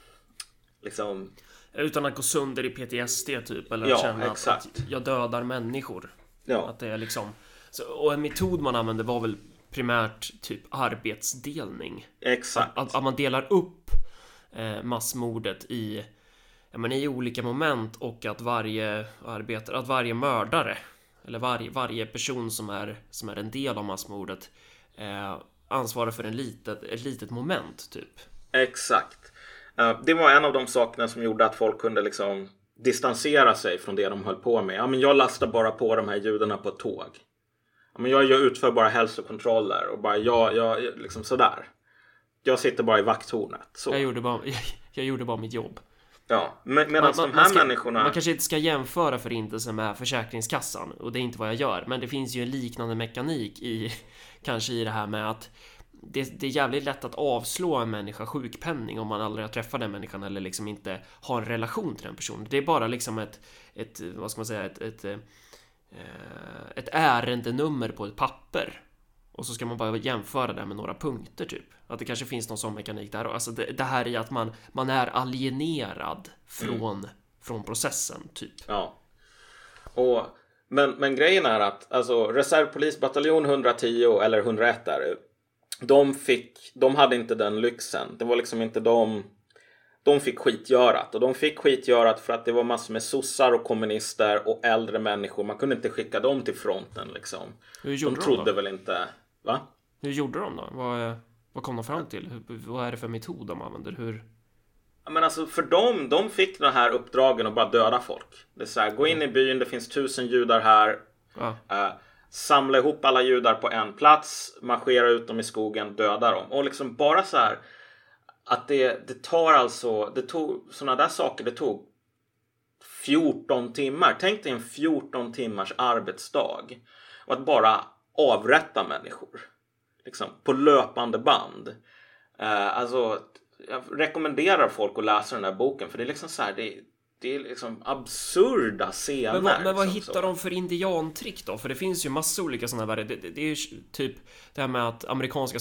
liksom... Utan att gå sönder i PTSD typ. Eller ja, känna att, att, jag dödar människor. Ja. Att det är liksom... Så, och en metod man använde var väl primärt typ arbetsdelning. Exakt. Att, att man delar upp eh, massmordet i ja, men i olika moment och att varje arbetare, att varje mördare eller varje, varje person som är, som är en del av massmordet eh, ansvarar för en litet, ett litet moment typ. Exakt. Uh, det var en av de sakerna som gjorde att folk kunde liksom distansera sig från det de höll på med. Ja, men jag lastar bara på de här judarna på ett tåg. Ja, men jag, jag utför bara hälsokontroller och bara jag, jag liksom sådär. Jag sitter bara i vakttornet. Så. Jag, gjorde bara, jag, jag gjorde bara mitt jobb. Ja, med, medan de här ska, människorna... Man kanske inte ska jämföra förintelsen med Försäkringskassan och det är inte vad jag gör. Men det finns ju en liknande mekanik i kanske i det här med att det, det, är jävligt lätt att avslå en människa sjukpenning om man aldrig har träffat den människan eller liksom inte har en relation till den personen. Det är bara liksom ett, ett vad ska man säga, ett, ett, eh, ett ärendenummer på ett papper. Och så ska man bara jämföra det med några punkter typ. Att det kanske finns någon sån mekanik där. Alltså det, det här är att man, man är alienerad från, mm. från processen typ. Ja. Och, men, men grejen är att alltså reservpolisbataljon 110 eller 101 där de fick, de hade inte den lyxen. Det var liksom inte de de fick skitgörat och de fick skitgörat för att det var massor med sossar och kommunister och äldre människor. Man kunde inte skicka dem till fronten liksom. Hur gjorde de trodde de väl inte, va? Hur gjorde de då? Vad, vad kom de fram till? Hur, vad är det för metod de använder? Hur? Men alltså för dem, de fick de här uppdragen att bara döda folk. Det är så här, gå in i byn, det finns tusen judar här. Ja. Uh, samla ihop alla judar på en plats, marschera ut dem i skogen, döda dem. Och liksom bara så här att det, det tar alltså, det tog sådana där saker, det tog 14 timmar. Tänk dig en 14 timmars arbetsdag. Och att bara avrätta människor. Liksom på löpande band. Uh, alltså, jag rekommenderar folk att läsa den här boken för det är liksom så här, det, det är liksom absurda scener. Men vad, men vad liksom, hittar så. de för indiantrick då? För det finns ju massa olika sådana här. Det, det, det är ju typ det här med att amerikanska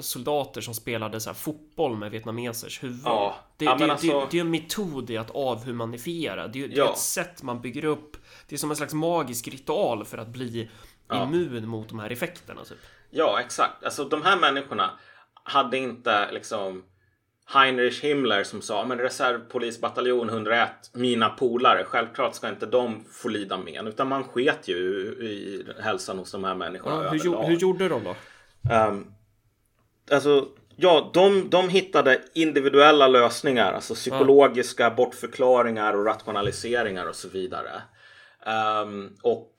soldater som spelade så fotboll med vietnamesers huvud. Ja, det, ja, det, alltså... det, det, är en metod i att avhumanifiera. Det, är, ja. ett sätt man bygger upp. Det är som en slags magisk ritual för att bli ja. immun mot de här effekterna. Typ. Ja, exakt. Alltså de här människorna hade inte liksom Heinrich Himmler som sa men reservpolisbataljon 101, mina polare, självklart ska inte de få lida men utan man sket ju i hälsan hos de här människorna. Ja, hur, hur, gjorde de då? Um, alltså, ja, de, de hittade individuella lösningar, alltså psykologiska ja. bortförklaringar och rationaliseringar och så vidare. Um, och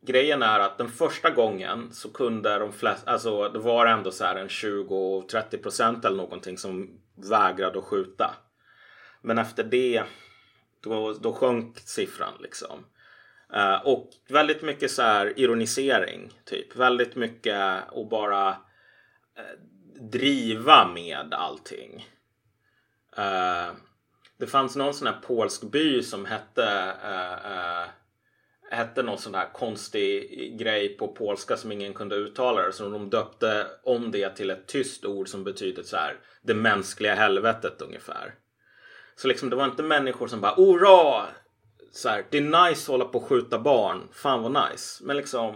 grejen är att den första gången så kunde de flesta, alltså det var ändå så här en 20-30 procent eller någonting som vägrade att skjuta. Men efter det då, då sjönk siffran liksom. Uh, och väldigt mycket så här ironisering typ. Väldigt mycket och bara uh, driva med allting. Uh, det fanns någon sån här polsk by som hette hette någon sån här konstig grej på polska som ingen kunde uttala det. Så de döpte om det till ett tyst ord som betyder så här det mänskliga helvetet ungefär. Så liksom det var inte människor som bara hurra! Så här, det är nice att hålla på och skjuta barn. Fan vad nice. Men liksom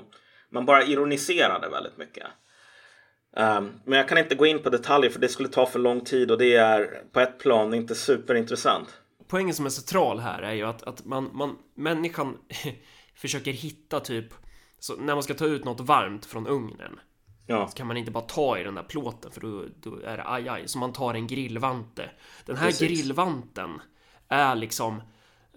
man bara ironiserade väldigt mycket. Um, men jag kan inte gå in på detaljer för det skulle ta för lång tid och det är på ett plan inte superintressant. Poängen som är central här är ju att, att man, man, människan försöker hitta typ så när man ska ta ut något varmt från ugnen Ja. Så kan man inte bara ta i den där plåten för då, då är det aj, aj. Så man tar en grillvante. Den här Precis. grillvanten är liksom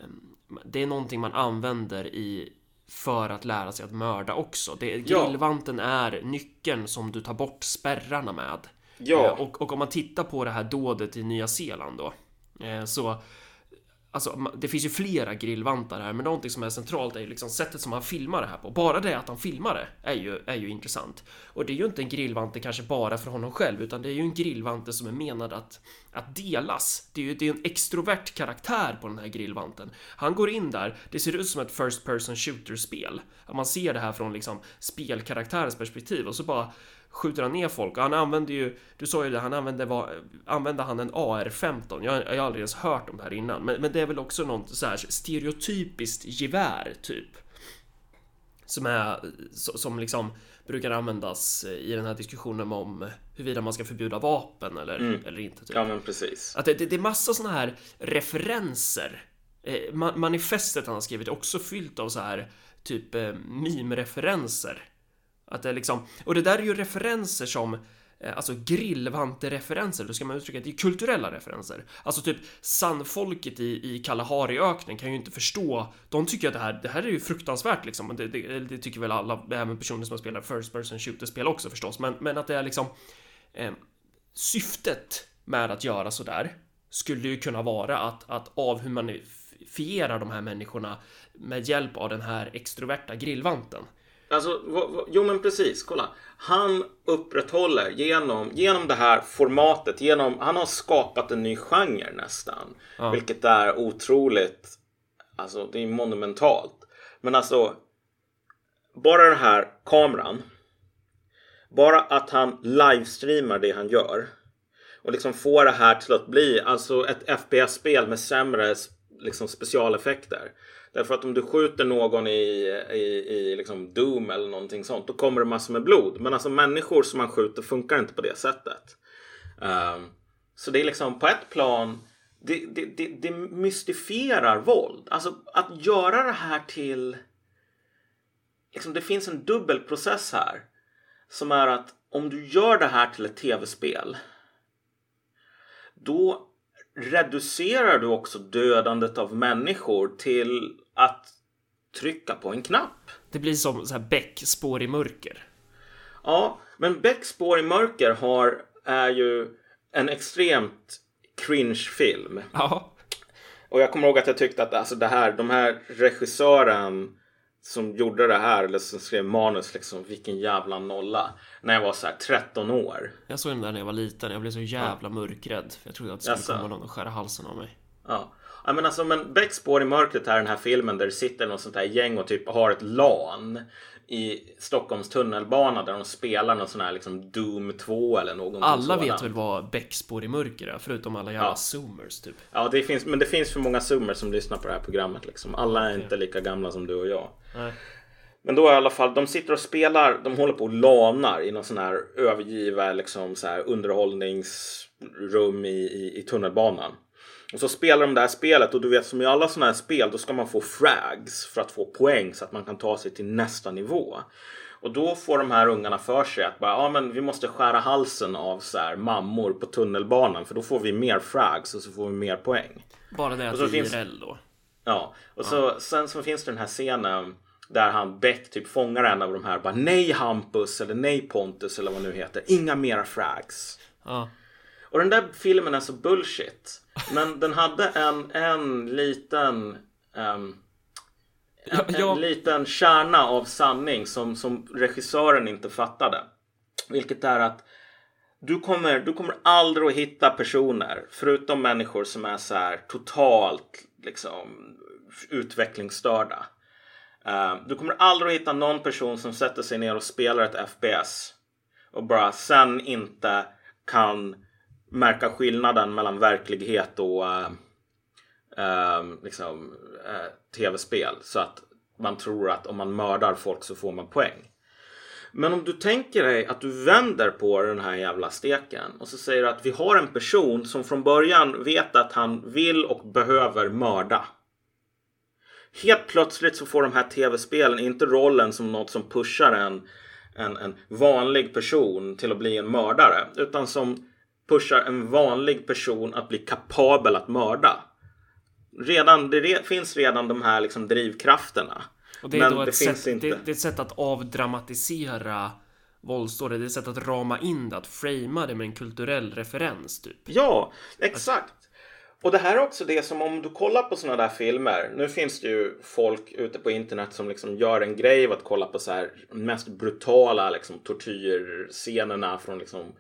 ehm, Det är någonting man använder i för att lära sig att mörda också. Det, grillvanten är nyckeln som du tar bort spärrarna med. Ja. Eh, och, och om man tittar på det här dådet i Nya Zeeland då eh, så Alltså, det finns ju flera grillvantar här, men någonting som är centralt är ju liksom sättet som han filmar det här på. Bara det att han filmar det är ju, är ju intressant. Och det är ju inte en grillvante kanske bara för honom själv, utan det är ju en grillvante som är menad att, att delas. Det är ju det är en extrovert karaktär på den här grillvanten. Han går in där, det ser ut som ett First Person Shooter-spel. Man ser det här från liksom spelkaraktärens perspektiv och så bara skjuter han ner folk. Han använder ju, du sa ju det, han använde, var, använde han en AR-15? Jag, jag har aldrig ens hört om det här innan. Men, men det är väl också något så här stereotypiskt gevär, typ. Som är, som liksom brukar användas i den här diskussionen om huruvida man ska förbjuda vapen eller, mm. eller inte. Typ. Ja, men precis. Att det, det, det är massa såna här referenser. Eh, manifestet han har skrivit är också fyllt av så här typ eh, meme-referenser att det är liksom, och det där är ju referenser som eh, Alltså grillvante-referenser, då ska man uttrycka det är kulturella referenser. Alltså typ sandfolket i, i Kalahariöknen kan ju inte förstå. De tycker att det här, det här är ju fruktansvärt liksom. Det, det, det tycker väl alla, även personer som spelar First Person Shooter-spel också förstås. Men, men att det är liksom eh, syftet med att göra sådär skulle ju kunna vara att, att avhumanifiera de här människorna med hjälp av den här extroverta grillvanten. Alltså, jo men precis, kolla. Han upprätthåller genom, genom det här formatet, genom, han har skapat en ny genre nästan. Ja. Vilket är otroligt, alltså det är monumentalt. Men alltså, bara den här kameran. Bara att han livestreamar det han gör. Och liksom får det här till att bli alltså ett FPS-spel med sämre liksom, specialeffekter. Därför att om du skjuter någon i, i, i liksom Doom eller någonting sånt, då kommer det massor med blod. Men alltså människor som man skjuter funkar inte på det sättet. Um, så det är liksom på ett plan, det, det, det, det mystifierar våld. Alltså att göra det här till... Liksom, det finns en dubbelprocess här. Som är att om du gör det här till ett tv-spel. Då reducerar du också dödandet av människor till att trycka på en knapp. Det blir som så här Beck, spår i mörker. Ja, men Becks spår i mörker har, är ju en extremt cringe film. Ja. Och jag kommer ihåg att jag tyckte att alltså det här, de här regissören som gjorde det här, eller som skrev manus, liksom, vilken jävla nolla. När jag var så här 13 år. Jag såg den där när jag var liten. Jag blev så jävla mörkrädd. Jag trodde att det skulle Jaså? komma någon och skära halsen av mig. Ja. Ja men alltså men Becks spår i mörkret är den här filmen där det sitter något sånt här gäng och typ har ett LAN i Stockholms tunnelbana där de spelar någon sån här liksom Doom 2 eller någonting Alla sådant. vet väl vad Beck, spår i mörker är? Förutom alla jävla Ja. zoomers typ. Ja det finns, men det finns för många zoomers som lyssnar på det här programmet liksom. Alla är inte lika gamla som du och jag. Nej. Men då i alla fall, de sitter och spelar, de håller på och lanar i någon sån här övergiva liksom så här underhållningsrum i, i, i tunnelbanan. Och så spelar de det här spelet och du vet som i alla såna här spel då ska man få frags för att få poäng så att man kan ta sig till nästa nivå. Och då får de här ungarna för sig att bara, ja, men vi måste skära halsen av så här mammor på tunnelbanan för då får vi mer frags och så får vi mer poäng. Bara det att det är finns- IRL då. Ja, och så, sen så finns det den här scenen där han Beck typ fångar en av de här bara nej Hampus eller nej Pontus eller vad nu heter. Inga mera frags. Ja. Och den där filmen är så bullshit. Men den hade en, en liten ehm, en, Ja, ja. en liten kärna av sanning som, som regissören inte fattade. Vilket är att du kommer, du kommer aldrig att hitta personer, förutom människor som är så här totalt liksom utvecklingsstörda. Eh, du kommer aldrig att hitta någon person som sätter sig ner och spelar ett FPS och bara sen inte kan märka skillnaden mellan verklighet och eh, eh, liksom, eh, tv-spel. Så att man tror att om man mördar folk så får man poäng. Men om du tänker dig att du vänder på den här jävla steken och så säger du att vi har en person som från början vet att han vill och behöver mörda. Helt plötsligt så får de här tv-spelen inte rollen som något som pushar en, en, en vanlig person till att bli en mördare. Utan som pushar en vanlig person att bli kapabel att mörda. Redan, det re, finns redan de här liksom drivkrafterna. Och det är Men det finns sätt, inte. det, det är ett sätt att avdramatisera våldsdådet. Det är ett sätt att rama in det, att framea det med en kulturell referens typ. Ja, exakt. Och det här är också det som om du kollar på sådana där filmer. Nu finns det ju folk ute på internet som liksom gör en grej av att kolla på så här mest brutala liksom, tortyrscenerna från liksom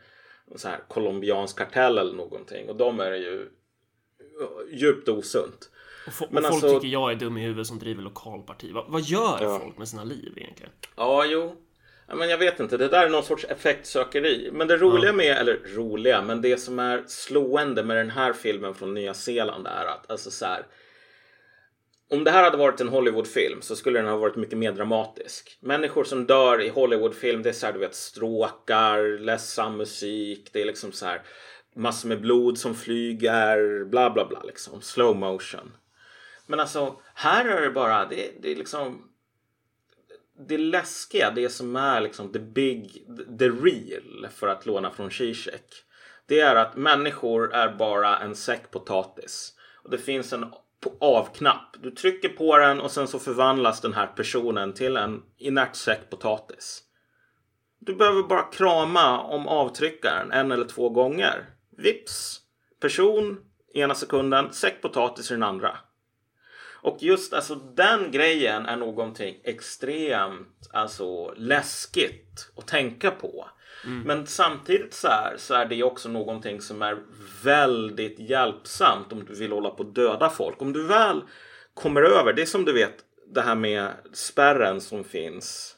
så här colombiansk kartell eller någonting. Och de är ju djupt osunt. Och, och folk alltså- tycker jag är dum i huvudet som driver lokalparti. Va, vad gör Ja. folk med sina liv egentligen? Ja, jo. Men jag vet inte, det där är någon sorts effektsökeri. Men det roliga med, eller roliga, men det som är slående med den här filmen från Nya Zeeland är att, alltså så här. Om det här hade varit en Hollywoodfilm så skulle den ha varit mycket mer dramatisk. Människor som dör i Hollywoodfilm, det är så här, du vet, stråkar, ledsam musik, det är liksom så här massor med blod som flyger, bla bla bla liksom, slow motion. Men alltså, här är det bara, det, det är liksom det läskiga, det som är liksom the big, the real för att låna från Zizek. Det är att människor är bara en säck potatis. Och det finns en på- avknapp. Du trycker på den och sen så förvandlas den här personen till en inert säck potatis. Du behöver bara krama om avtryckaren en eller två gånger. Vips! Person ena sekunden, säck potatis i den andra. Och just alltså den grejen är någonting extremt alltså läskigt att tänka på. Mm. Men samtidigt så, här, så är det också någonting som är väldigt hjälpsamt om du vill hålla på att döda folk. Om du väl kommer över, det är som du vet det här med spärren som finns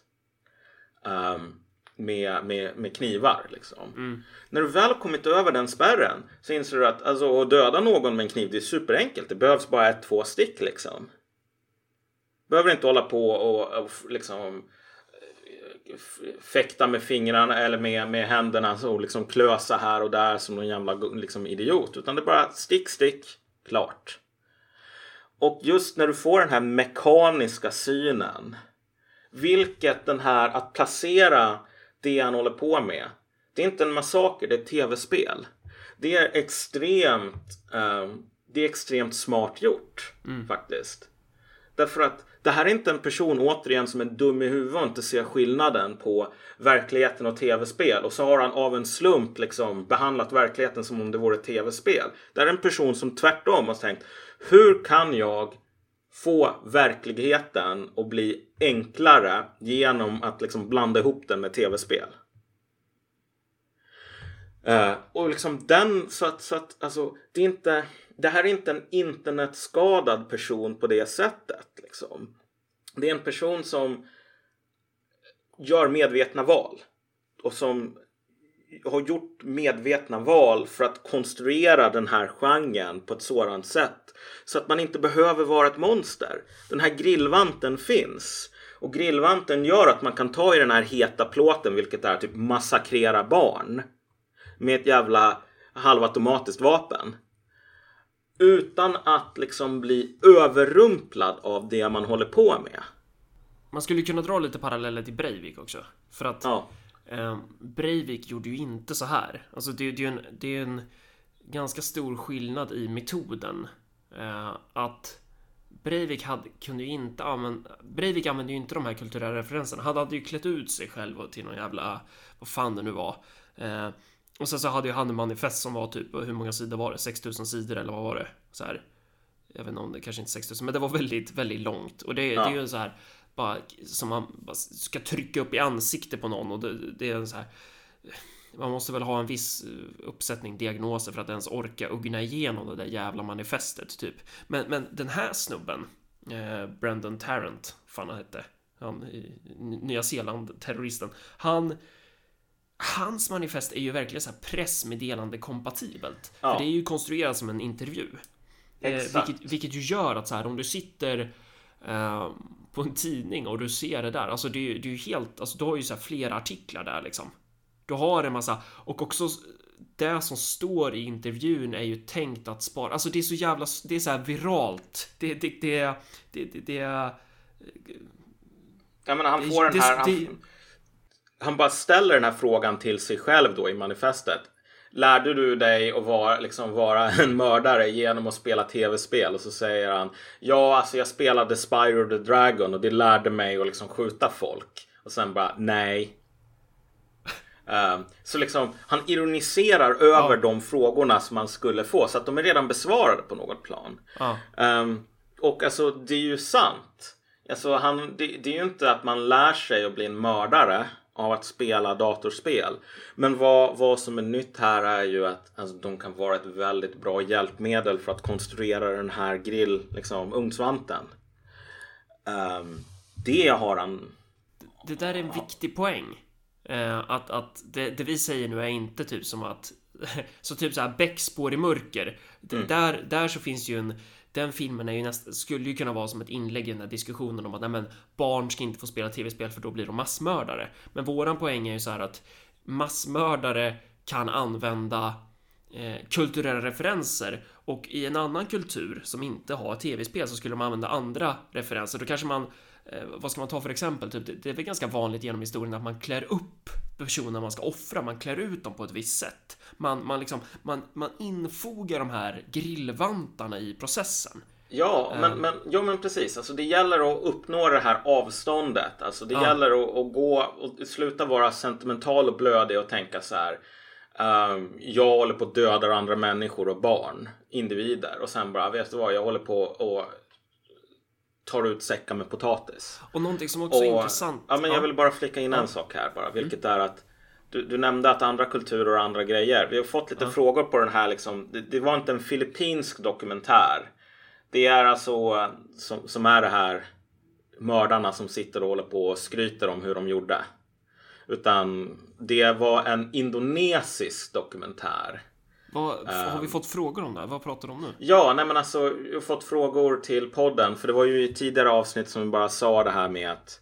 um, med, med, med knivar. Liksom. Mm. När du väl kommit över den spärren så inser du att alltså, att döda någon med en kniv det är superenkelt. Det behövs bara ett, två stick liksom. Behöver inte hålla på och, och liksom fäkta med fingrarna eller med, med händerna och liksom klösa här och där som någon jävla liksom, idiot. Utan det är bara stick, stick, klart. Och just när du får den här mekaniska synen. Vilket den här att placera det han håller på med. Det är inte en massaker, det är ett tv-spel. Det är extremt, um, det är extremt smart gjort mm. faktiskt. Därför att det här är inte en person återigen som är dum i huvudet och inte ser skillnaden på verkligheten och tv-spel. Och så har han av en slump liksom behandlat verkligheten som om det vore tv-spel. Det här är en person som tvärtom har tänkt hur kan jag få verkligheten att bli enklare genom att liksom blanda ihop den med tv-spel. Uh, och liksom den så att, så att alltså det är inte det här är inte en internetskadad person på det sättet. Liksom. Det är en person som gör medvetna val och som har gjort medvetna val för att konstruera den här genren på ett sådant sätt så att man inte behöver vara ett monster. Den här grillvanten finns och grillvanten gör att man kan ta i den här heta plåten, vilket är typ massakrera barn med ett jävla halvautomatiskt vapen utan att liksom bli överrumplad av det man håller på med. Man skulle kunna dra lite paralleller till Breivik också. För att ja. eh, Breivik gjorde ju inte så här. Alltså det, det är en, det är en ganska stor skillnad i metoden. Eh, att Breivik hade, kunde ju inte använda... Breivik använde ju inte de här kulturella referenserna. Han hade ju klätt ut sig själv till någon jävla... Vad fan det nu var. Eh, och sen så hade ju han en manifest som var typ, hur många sidor var det? 6000 sidor eller vad var det? Så här. Jag vet inte om det kanske inte 6000, men det var väldigt, väldigt långt. Och det, ja. det är ju så här, bara som man bara ska trycka upp i ansiktet på någon och det, det är så här. Man måste väl ha en viss uppsättning diagnoser för att ens orka ugna igenom det där jävla manifestet typ. Men, men den här snubben, eh, Brendan Tarrant, fan han hette, han, Nya Zeeland terroristen, han hans manifest är ju verkligen så här pressmeddelande kompatibelt. Ja. För det är ju konstruerat som en intervju. Eh, vilket, vilket ju gör att så här om du sitter eh, på en tidning och du ser det där, alltså det, är ju helt, alltså du har ju så här flera artiklar där liksom. Du har en massa, och också det som står i intervjun är ju tänkt att spara, alltså det är så jävla, det är så här viralt. Det, det, det, det, det, det Jag menar han får det, den här, det, han, han bara ställer den här frågan till sig själv då i manifestet. Lärde du dig att vara, liksom, vara en mördare genom att spela tv-spel? Och så säger han Ja, alltså jag spelade Spyro the Dragon och det lärde mig att liksom skjuta folk. Och sen bara nej. Uh, så liksom han ironiserar över ja. de frågorna som man skulle få så att de är redan besvarade på något plan. Ja. Um, och alltså det är ju sant. Alltså, han, det, det, är ju inte att man lär sig att bli en mördare av att spela datorspel. Men vad, vad som är nytt här är ju att alltså, de kan vara ett väldigt bra hjälpmedel för att konstruera den här grill, liksom ugnsvanten. Um, det har han. Det där är en viktig poäng. Uh, att, att det, det, vi säger nu är inte typ som att så typ så här bäckspår i mörker. Mm. Där, där så finns ju en den filmen är ju näst, skulle ju kunna vara som ett inlägg i den här diskussionen om att nej, men, barn ska inte få spela tv-spel för då blir de massmördare. Men våran poäng är ju så här att massmördare kan använda eh, kulturella referenser och i en annan kultur som inte har tv-spel så skulle man använda andra referenser. Då kanske man eh, vad ska man ta för exempel? Typ, det, det är väl ganska vanligt genom historien att man klär upp personer man ska offra, man klär ut dem på ett visst sätt. Man, man, liksom, man, man infogar de här grillvantarna i processen. Ja, men, um, men, ja, men precis. Alltså, det gäller att uppnå det här avståndet. Alltså, det ja. gäller att, att, gå och sluta vara sentimental och blödig och tänka så här. Um, jag håller på att döda andra människor och barn, individer. Och sen bara, vet du vad, jag håller på att tar ut säckar med potatis. Och någonting som också är intressant. Ja, men jag vill bara flika in en sak här bara, vilket är att du, du, nämnde att andra kulturer och andra grejer. Vi har fått lite frågor på den här liksom. Det, det, var inte en filippinsk dokumentär. Det är alltså som, som är det här mördarna som sitter och håller på och skryter om hur de gjorde. Utan det var en indonesisk dokumentär. Vad, har vi fått frågor om det? Vad pratar du om nu? Ja, nej men alltså jag har fått frågor till podden. För det var ju i tidigare avsnitt som vi bara sa det här med att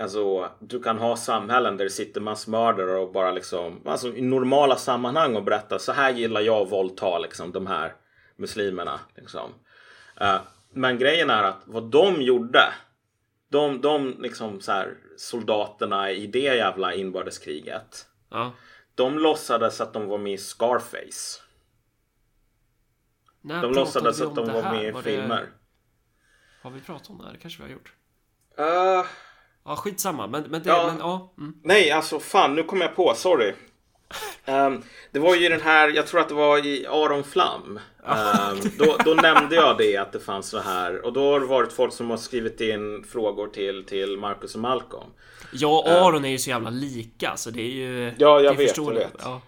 Alltså du kan ha samhällen där det sitter massmördare och bara liksom Alltså i normala sammanhang och berätta så här gillar jag att våldta liksom de här muslimerna liksom. Uh, men grejen är att vad de gjorde de, de liksom så här, soldaterna i det jävla inbördeskriget. Ja. De låtsades att de var med i Scarface. När de låtsades att de var här? med i var filmer. Det... Har vi pratat om det här? Det kanske vi har gjort. Uh, ja, skitsamma. Men, men det... Ja. Men, ja, mm. nej, alltså fan, nu kom jag på. Sorry. Um, det var ju den här, jag tror att det var i Aron Flam. Um, då, då nämnde jag det att det fanns så här. Och då har det varit folk som har skrivit in frågor till, till Marcus och Malcolm. Ja, och Aron är ju så jävla lika så det är ju... Ja, jag vet, jag vet. Ja.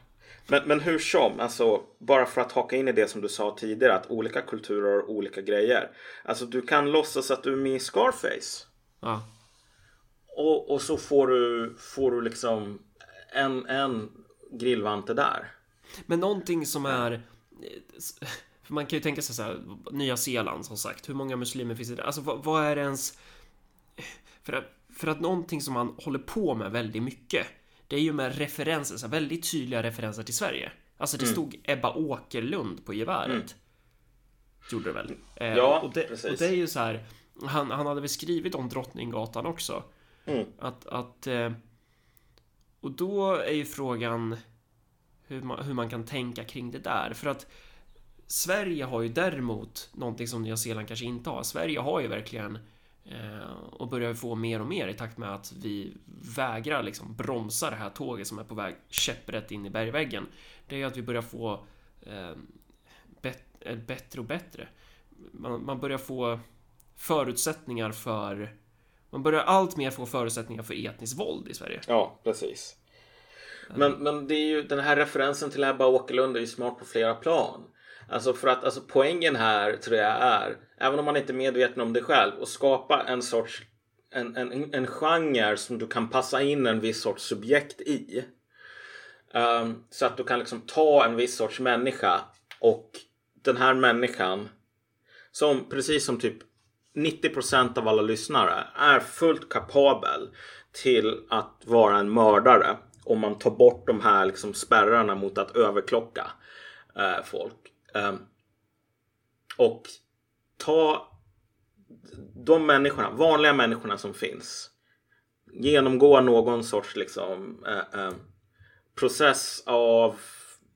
Men, men hur som, alltså bara för att haka in i det som du sa tidigare att olika kulturer har olika grejer. Alltså du kan låtsas att du är med i Scarface. Ja. Och, och så får du, får du liksom en, en grillvante där. Men någonting som är... För man kan ju tänka sig så här, Nya Zeeland som sagt, hur många muslimer finns det där? Alltså vad, vad är ens... För att, för att någonting som man håller på med väldigt mycket, det är ju med referenser, så här, väldigt tydliga referenser till Sverige. Alltså det stod Ebba Åkerlund på geväret. Gjorde det väl? Eh, Ja, och det, precis. Och det är ju så här, han, han hade väl skrivit om Drottninggatan också. Mm. Att, att... Eh, och då är ju frågan hur man, hur man kan tänka kring det där. För att Sverige har ju däremot någonting som Nya Zeeland kanske inte har. Sverige har ju verkligen eh, och börjar få mer och mer i takt med att vi vägrar liksom bromsa det här tåget som är på väg käpprätt in i bergväggen. Det är ju att vi börjar få eh, bet, eh, bättre och bättre. Man, man börjar få förutsättningar för man börjar allt mer få förutsättningar för etniskt våld i Sverige. Ja, precis. Men, men det är ju den här referensen till Ebba Åkerlund är ju smart på flera plan. Alltså för att alltså poängen här tror jag är, även om man inte är medveten om det själv, att skapa en sorts en, en, en genre som du kan passa in en viss sorts subjekt i. Um, så att du kan liksom ta en viss sorts människa och den här människan som precis som typ 90% av alla lyssnare är fullt kapabel till att vara en mördare om man tar bort de här liksom spärrarna mot att överklocka eh, folk. Eh, och ta de människorna, vanliga människorna som finns. Genomgå någon sorts liksom eh, eh, process av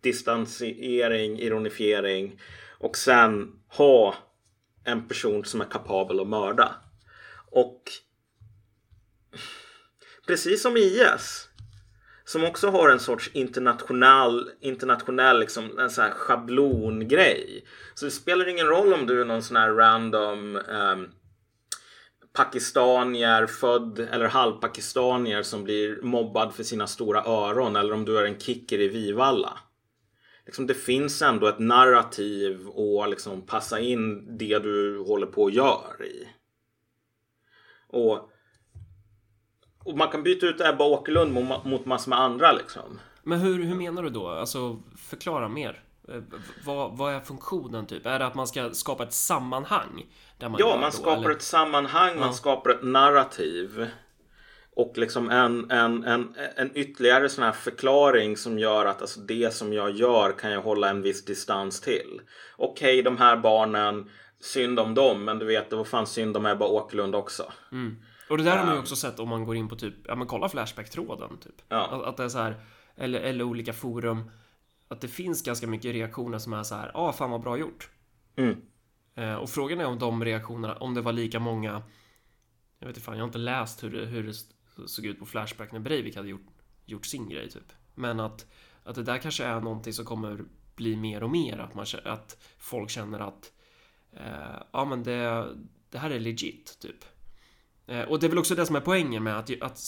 distansering, ironifiering och sen ha en person som är kapabel att mörda. Och precis som IS som också har en sorts internationell, internationell liksom, en sån här schablongrej. Så det spelar ingen roll om du är någon sån här random ehm, pakistanier, född eller halvpakistanier som blir mobbad för sina stora öron eller om du är en kicker i Vivalla. Liksom, det finns ändå ett narrativ och liksom passa in det du håller på och gör i. Och, och man kan byta ut Ebba Åkerlund mot, mot massor med andra liksom. Men hur, hur menar du då? Alltså, förklara mer. Eh, Vad, vad är funktionen typ? Är det att man ska skapa ett sammanhang? Där man Ja, man då, skapar eller? ett sammanhang, Ja. man skapar ett narrativ. Och liksom en, en, en, en ytterligare sån här förklaring som gör att alltså det som jag gör kan jag hålla en viss distans till. Okej, de här barnen, synd om dem, men du vet, det var fan synd om Ebba Åkerlund också. Mm. Och det där har man ju Ehm. också sett om man går in på typ, ja men kolla Flashback-tråden typ. Ja. Att, att det är så här, eller, eller olika forum. Att det finns ganska mycket reaktioner som är så här, ah fan vad bra gjort. Mm. Eh, och frågan är om de reaktionerna, om det var lika många Jag vet inte fan, jag har inte läst hur hur det såg ut på Flashback när Breivik hade gjort, gjort sin grej typ. Men att, att det där kanske är någonting som kommer bli mer och mer. Att, man, att folk känner att eh, ja men det, det det här är legit, typ. Eh, och det är väl också det som är poängen med att, att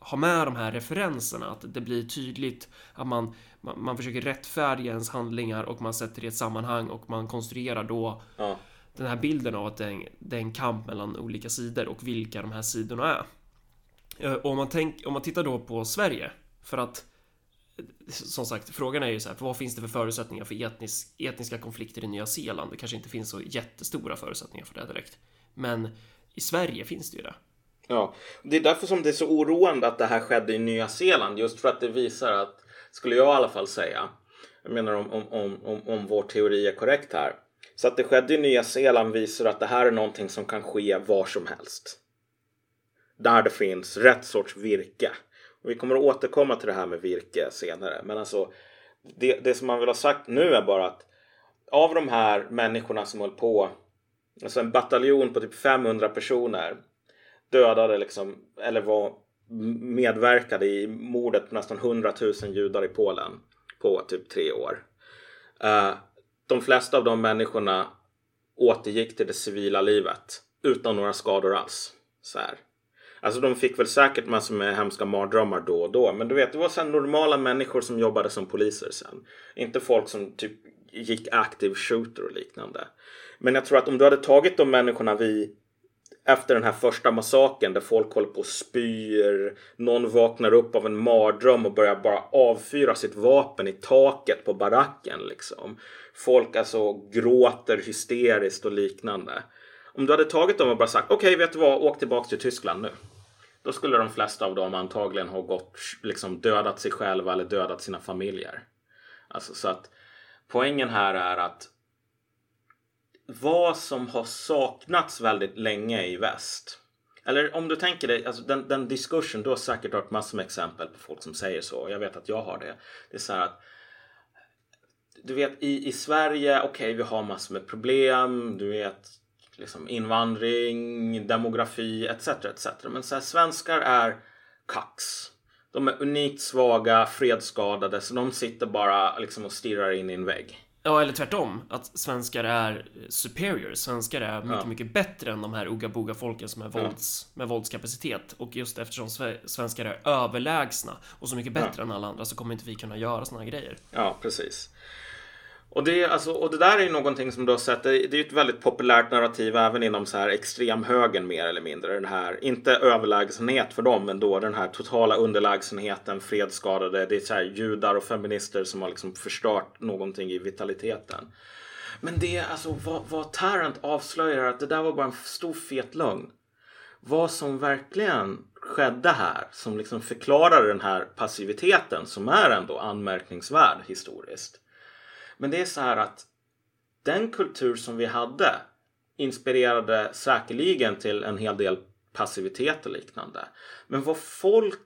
ha med de här referenserna, att det blir tydligt att man, man, man försöker rättfärdiga ens handlingar och man sätter det i ett sammanhang och man konstruerar då ja. den här bilden av att det är, en, det är en kamp mellan olika sidor och vilka de här sidorna är. Eh, och om man, tänk, om man tittar då på Sverige, för att som sagt, frågan är ju så här, vad finns det för förutsättningar för etnisk, etniska konflikter i Nya Zeeland? Det kanske inte finns så jättestora förutsättningar för det direkt. Men i Sverige finns det ju det. Ja, det är därför som det är så oroande att det här skedde i Nya Zeeland. Just för att det visar att, skulle jag i alla fall säga, jag menar om, om, om, om, om vår teori är korrekt här. Så att det skedde i Nya Zeeland visar att det här är någonting som kan ske var som helst. Där det finns rätt sorts virke. Och vi kommer att återkomma till det här med virke senare. Men alltså, det, det som man vill ha sagt nu är bara att av de här människorna som höll på, alltså en bataljon på typ 500 personer dödade liksom, eller var medverkade i mordet på nästan 100 000 judar i Polen på typ tre år. Uh, de flesta av de människorna återgick till det civila livet utan några skador alls. Så här. Alltså de fick väl säkert massor med hemska mardrömmar då och då. Men du vet, det var så normala människor som jobbade som poliser sen. Inte folk som typ gick active shooter och liknande. Men jag tror att om du hade tagit de människorna vi efter den här första massaken där folk håller på och spyr. Någon vaknar upp av en mardröm och börjar bara avfyra sitt vapen i taket på baracken liksom. Folk alltså gråter hysteriskt och liknande. Om du hade tagit dem och bara sagt okej, okay, vet du vad, åk tillbaka till Tyskland nu. Då skulle de flesta av dem antagligen ha gått, liksom dödat sig själva eller dödat sina familjer. Alltså så att poängen här är att vad som har saknats väldigt länge i väst. Eller om du tänker dig, alltså den, den diskursen, du har säkert hört massor med exempel på folk som säger så. Jag vet att jag har det. Det är så här att du vet i, i Sverige, okej okay, vi har massor med problem. Du vet liksom invandring, demografi etc. etc. Men så här, svenskar är kax. De är unikt svaga, fredsskadade så de sitter bara liksom och stirrar in i en vägg. Ja, eller tvärtom. Att svenskar är superior. Svenskar är mycket, ja. mycket bättre än de här uga folken som är vålds, ja. med våldskapacitet. Och just eftersom svenskar är överlägsna och så mycket bättre ja. än alla andra så kommer inte vi kunna göra såna här grejer. Ja, precis. Och det, alltså, och det där är ju någonting som du har sett. Det, det är ett väldigt populärt narrativ även inom så här extremhögern mer eller mindre. Den här, inte överlägsenhet för dem, men då den här totala underlägsenheten, fredsskadade. Det är så här judar och feminister som har liksom förstört någonting i vitaliteten. Men det alltså vad, vad Tarrant avslöjar att det där var bara en stor fet lögn. Vad som verkligen skedde här som liksom förklarar den här passiviteten som är ändå anmärkningsvärd historiskt men det är så här att den kultur som vi hade inspirerade säkerligen till en hel del passivitet och liknande. Men vad folk...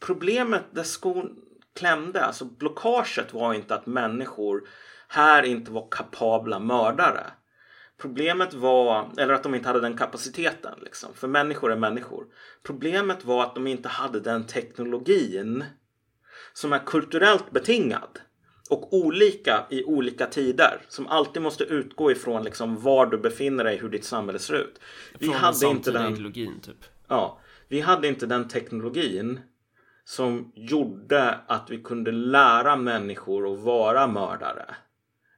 Problemet där skon klämde, alltså blockaget var inte att människor här inte var kapabla mördare. Problemet var, eller att de inte hade den kapaciteten, liksom. för människor är människor. Problemet var att de inte hade den teknologin som är kulturellt betingad och olika i olika tider som alltid måste utgå ifrån liksom var du befinner dig, hur ditt samhälle ser ut. Vi från hade inte den ideologin typ. Ja, vi hade inte den teknologin som gjorde att vi kunde lära människor att vara mördare.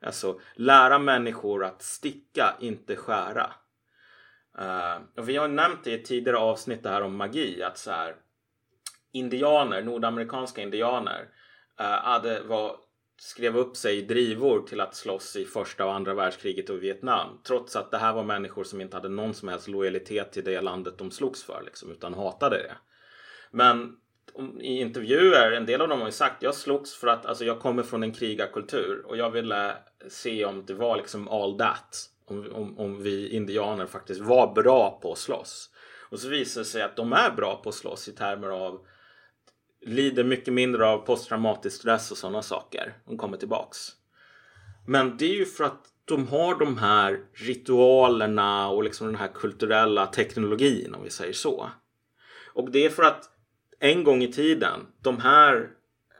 Alltså lära människor att sticka, inte skära. Uh, och vi har nämnt det i tidigare avsnitt det här om magi att så här, indianer, nordamerikanska indianer uh, hade, var skrev upp sig i drivor till att slåss i första och andra världskriget och Vietnam. Trots att det här var människor som inte hade någon som helst lojalitet till det landet de slogs för liksom, utan hatade det. Men i intervjuer, en del av dem har ju sagt jag slogs för att alltså, jag kommer från en krigarkultur och jag ville se om det var liksom all that. Om, om, om vi indianer faktiskt var bra på att slåss. Och så visar det sig att de är bra på att slåss i termer av lider mycket mindre av posttraumatisk stress och sådana saker. De kommer tillbaks. Men det är ju för att de har de här ritualerna och liksom den här kulturella teknologin om vi säger så. Och det är för att en gång i tiden, de här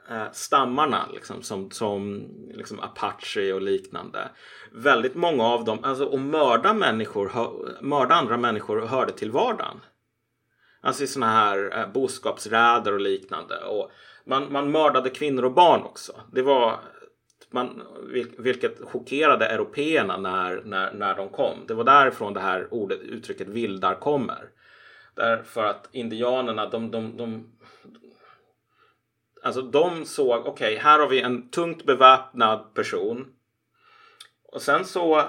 eh, stammarna liksom, som, som liksom Apache och liknande. Väldigt många av dem, alltså att mörda människor, mörda andra människor hörde till vardagen. Alltså i sådana här eh, boskapsräder och liknande. Och man, man mördade kvinnor och barn också. Det var man, vilket chockerade européerna när, när, när de kom. Det var därifrån det här ordet, uttrycket vildar kommer. Därför att indianerna, de, de, de Alltså de såg, okej, okay, här har vi en tungt beväpnad person. Och sen så,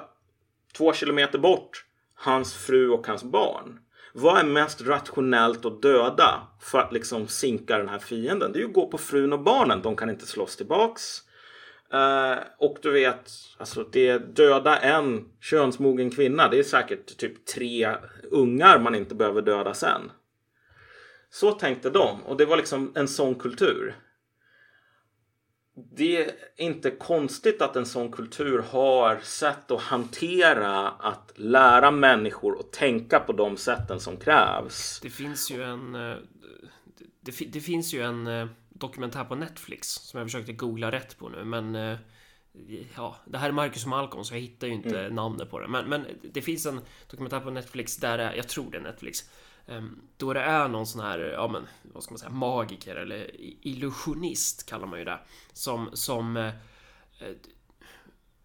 två kilometer bort, hans fru och hans barn. Vad är mest rationellt att döda för att liksom sinka den här fienden? Det är ju att gå på frun och barnen. De kan inte slåss tillbaks. Uh, och du vet, alltså det döda en könsmogen kvinna. Det är säkert typ tre ungar man inte behöver döda sen. Så tänkte de och det var liksom en sån kultur. Det är inte konstigt att en sån kultur har sätt att hantera att lära människor att tänka på de sätten som krävs. Det finns ju en eh, det, det finns ju en eh, dokumentär på Netflix som jag försökte googla rätt på nu, men eh, ja, det här är Marcus Malcolm så jag hittar ju inte mm. namnet på det. Men, men det finns en dokumentär på Netflix där jag tror det är Netflix, Ehm, då det är någon sån här, ja men vad ska man säga, magiker eller illusionist kallar man ju det. Som, som eh,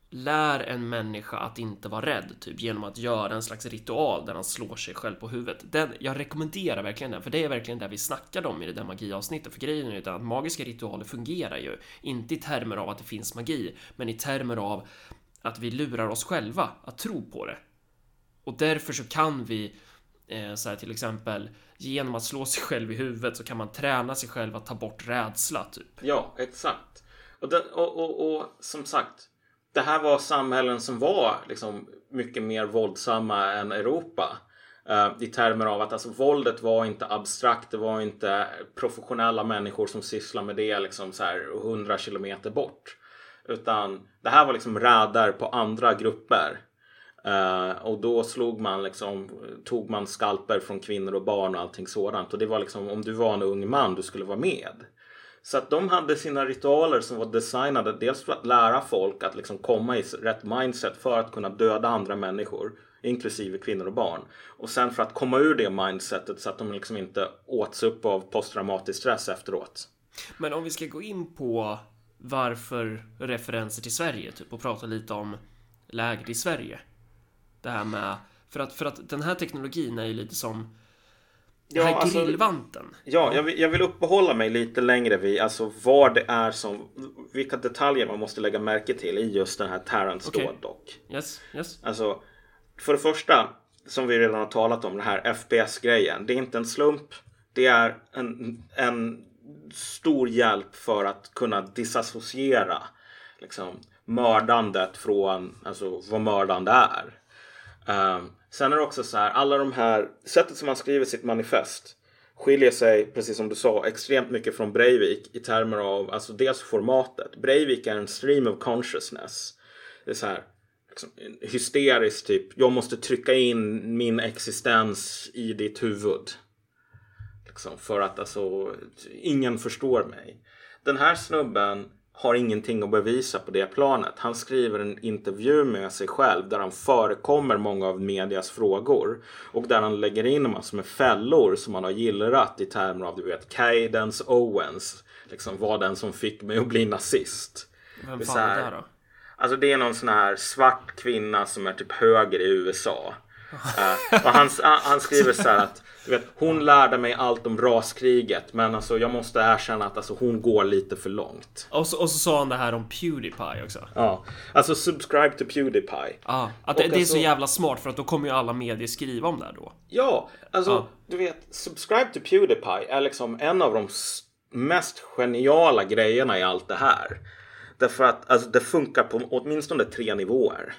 lär en människa att inte vara rädd, typ genom att göra en slags ritual där han slår sig själv på huvudet. Den, jag rekommenderar verkligen den, för det är verkligen det vi snackade om i det där magiavsnittet. För grejen är ju att magiska ritualer fungerar ju, inte i termer av att det finns magi, men i termer av att vi lurar oss själva att tro på det. Och därför så kan vi, Eh, så här till exempel, genom att slå sig själv i huvudet så kan man träna sig själv att ta bort rädsla, typ. Ja, exakt. Och, det, och, och, och som sagt, det här var samhällen som var liksom mycket mer våldsamma än Europa. Uh, I termer av att alltså, våldet var inte abstrakt. Det var inte professionella människor som sysslar med det liksom så här 100 kilometer bort. Utan det här var liksom räder på andra grupper. Uh, och då slog man liksom, tog man skalper från kvinnor och barn och allting sådant. Och det var liksom om du var en ung man du skulle vara med. Så att de hade sina ritualer som var designade dels för att lära folk att liksom komma i rätt mindset för att kunna döda andra människor inklusive kvinnor och barn. Och sen för att komma ur det mindsetet så att de liksom inte åts upp av posttraumatisk stress efteråt. Men om vi ska gå in på varför referenser till Sverige typ och prata lite om läget i Sverige. Det här med för att, för att den här teknologin är ju lite som den här alltså, grillvanten. Ja, jag vill, jag vill uppehålla mig lite längre vid alltså vad det är som, vilka detaljer man måste lägga märke till i just den här Tarrants okay. dåd dock. Yes, yes. Alltså, för det första, som vi redan har talat om, den här FPS-grejen. Det är inte en slump. Det är en, en stor hjälp för att kunna disassociera liksom, mördandet från alltså, vad mördande är. Um, Sen är det också så här, alla de här, sättet som han skriver sitt manifest skiljer sig, precis som du sa, extremt mycket från Breivik i termer av, alltså dels formatet. Breivik är en stream of consciousness. Det är så här, liksom, hysteriskt typ, jag måste trycka in min existens i ditt huvud. Liksom, för att alltså, ingen förstår mig. Den här snubben har ingenting att bevisa på det planet. Han skriver en intervju med sig själv där han förekommer många av medias frågor och där han lägger in massor med fällor som han har gillrat i termer av du vet Cadence Owens. Liksom var den som fick mig att bli nazist. Vem fan är det då? Alltså det är någon sån här svart kvinna som är typ höger i USA. uh, och han, han skriver så här att du vet, hon lärde mig allt om raskriget men alltså jag måste erkänna att alltså, hon går lite för långt. Och så, och så sa han det här om Pewdiepie också. Ja, alltså subscribe to Pewdiepie. Ja, att det, det, är alltså, så jävla smart för att då kommer ju alla medier skriva om det här då. Ja, alltså ja. du vet, subscribe to Pewdiepie är liksom en av de mest geniala grejerna i allt det här. Därför att alltså, det funkar på åtminstone tre nivåer.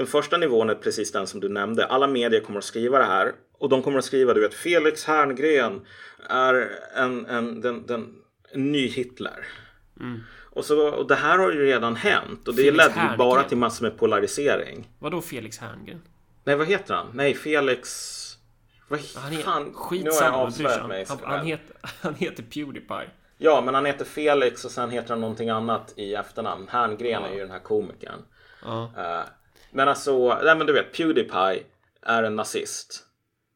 Den första nivån är precis den som du nämnde. Alla medier kommer att skriva det här och de kommer att skriva du vet Felix Herngren är en, en, den, den, en ny Hitler. Mm. Och, så, och det här har ju redan hänt och det Felix ledde ju bara till massor med polarisering. Vadå Felix Herngren? Nej vad heter han? Nej Felix... Vad han fan? Skitsamma, nu har jag avslöjat mig. Han, han, heter, han heter Pewdiepie. Ja, men han heter Felix och sen heter han någonting annat i efternamn. Herngren är ju den här komikern. Ja. Eh, men alltså, nej men du vet, Pewdiepie är en nazist.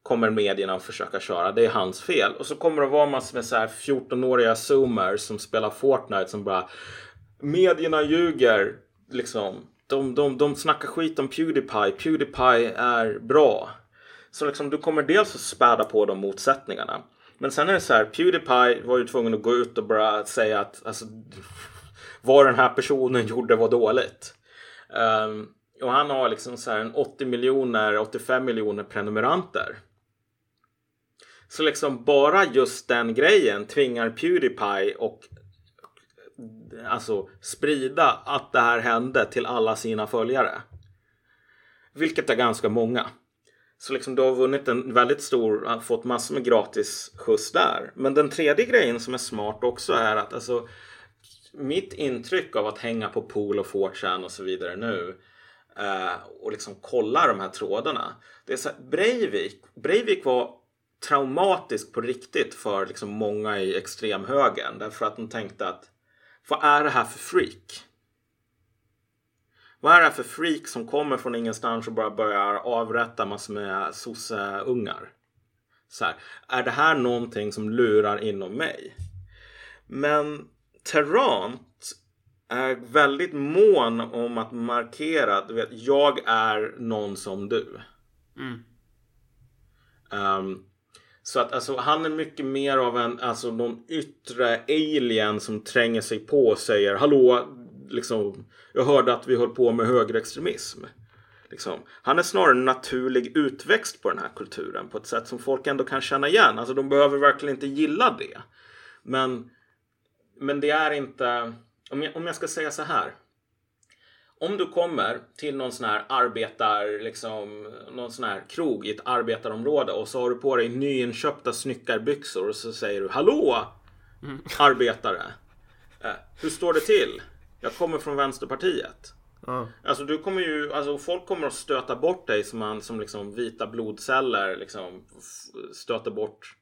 Kommer medierna att försöka köra. Det är hans fel. Och så kommer det vara massor med så här 14-åriga zoomers som spelar Fortnite som bara Medierna ljuger. Liksom. De, de, de snackar skit om Pewdiepie. Pewdiepie är bra. Så liksom du kommer dels att späda på de motsättningarna. Men sen är det så här, Pewdiepie var ju tvungen att gå ut och bara säga att alltså, vad den här personen gjorde var dåligt. Um, och han har liksom så här en 80 miljoner, 85 miljoner prenumeranter. Så liksom bara just den grejen tvingar Pewdiepie och alltså sprida att det här hände till alla sina följare. Vilket är ganska många. Så liksom du har vunnit en väldigt stor, fått massor med gratis skjuts där. Men den tredje grejen som är smart också är att alltså mitt intryck av att hänga på pool och 4 och så vidare nu Eh, och liksom kolla de här trådarna. Det är så här, Breivik, Breivik var traumatisk på riktigt för liksom många i extremhögern därför att de tänkte att vad är det här för freak? Vad är det här för freak som kommer från ingenstans och bara börjar avrätta massor med sosseungar? Så här, är det här någonting som lurar inom mig? Men Terrant är väldigt mån om att markera att jag är någon som du. Mm. Um, så att alltså, han är mycket mer av en, alltså någon yttre alien som tränger sig på och säger Hallå, liksom, jag hörde att vi höll på med högerextremism. Liksom. Han är snarare en naturlig utväxt på den här kulturen på ett sätt som folk ändå kan känna igen. Alltså de behöver verkligen inte gilla det. Men, men det är inte, om jag, om jag ska säga så här. Om du kommer till någon sån här arbetar, liksom, någon sån här krog i ett arbetarområde och så har du på dig nyinköpta snickarbyxor och så säger du Hallå! Arbetare! Eh, hur står det till? Jag kommer från Vänsterpartiet. Ja. Alltså du kommer ju, alltså folk kommer att stöta bort dig som, man, som liksom vita blodceller liksom stöter bort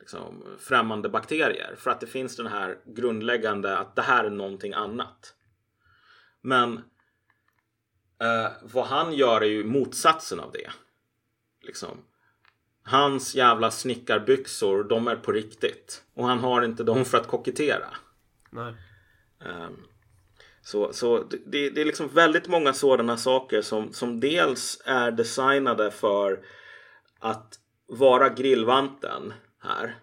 liksom främmande bakterier. För att det finns den här grundläggande att det här är någonting annat. Men eh, vad han gör är ju motsatsen av det. Liksom. Hans jävla snickarbyxor, de är på riktigt. Och han har inte dem för att kokettera. Nej. Ehm, så så det, det är liksom väldigt många sådana saker som, som dels är designade för att vara grillvanten här.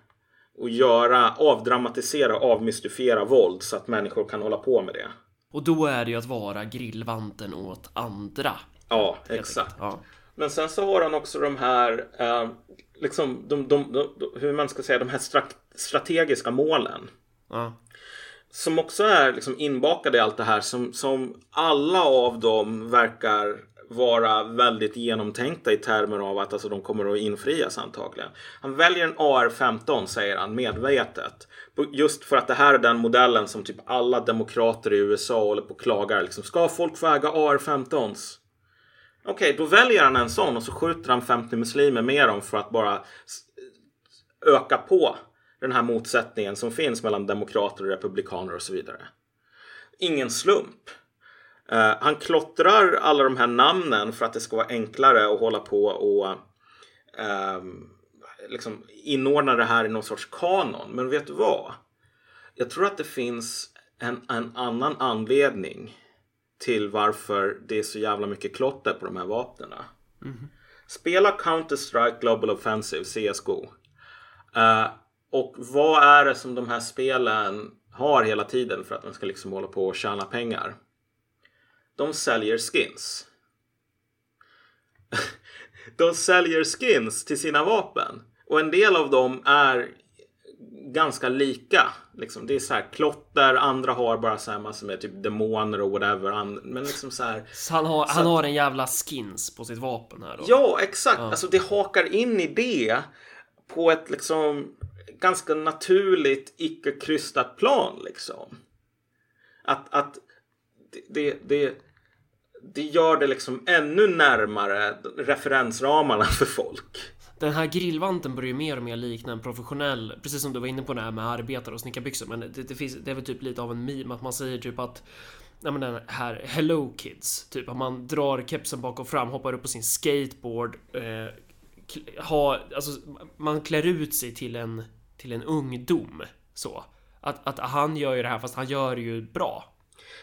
Och göra, avdramatisera, avmystifiera våld så att människor kan hålla på med det. Och då är det ju att vara grillvanten åt andra. Ja, exakt. Ja. Men sen så har han också de här, eh, liksom, de, de, de, hur man ska säga, de här stra- strategiska målen. Ja. som också är liksom inbakade i allt det här som, som alla av dem verkar vara väldigt genomtänkta i termer av att alltså, de kommer att infrias antagligen. Han väljer en AR-15 säger han medvetet. Just för att det här är den modellen som typ alla demokrater i USA håller på och klagar. Liksom, Ska folk få äga AR-15s? Okej, då väljer han en sån och så skjuter han 50 muslimer med dem för att bara öka på den här motsättningen som finns mellan demokrater och republikaner och så vidare. Ingen slump. Eh, han klottrar alla de här namnen för att det ska vara enklare att hålla på och ehm, liksom inordna det här i någon sorts kanon. Men vet du vad? Jag tror att det finns en, en annan anledning till varför det är så jävla mycket klotter på de här vapnen. Spela Counter-Strike Global Offensive, CSGO. Eh, och vad är det som de här spelen har hela tiden för att man ska liksom hålla på och tjäna pengar? De säljer skins. de säljer skins till sina vapen. Och en del av dem är ganska lika. Liksom, det är så här klotter, andra har bara så här massor med typ demoner och whatever. Men liksom så här. Så han har, han har en jävla skins på sitt vapen här då? Ja, exakt. Alltså det hakar in i det på ett liksom ganska naturligt icke krystat plan liksom. Att, att det, det, det, gör det liksom ännu närmare referensramarna för folk. den här grillvanten börjar ju mer och mer likna en professionell, precis som du var inne på det här med arbetare och snickarbyxor. Men det, det, finns, det är väl typ lite av en meme att man säger typ att Ja men den här Hello Kids, typ att man drar kepsen bak och fram, hoppar upp på sin skateboard, eh, ha, alltså man klär ut sig till en, till en ungdom så. Att, att han gör ju det här fast han gör det ju bra.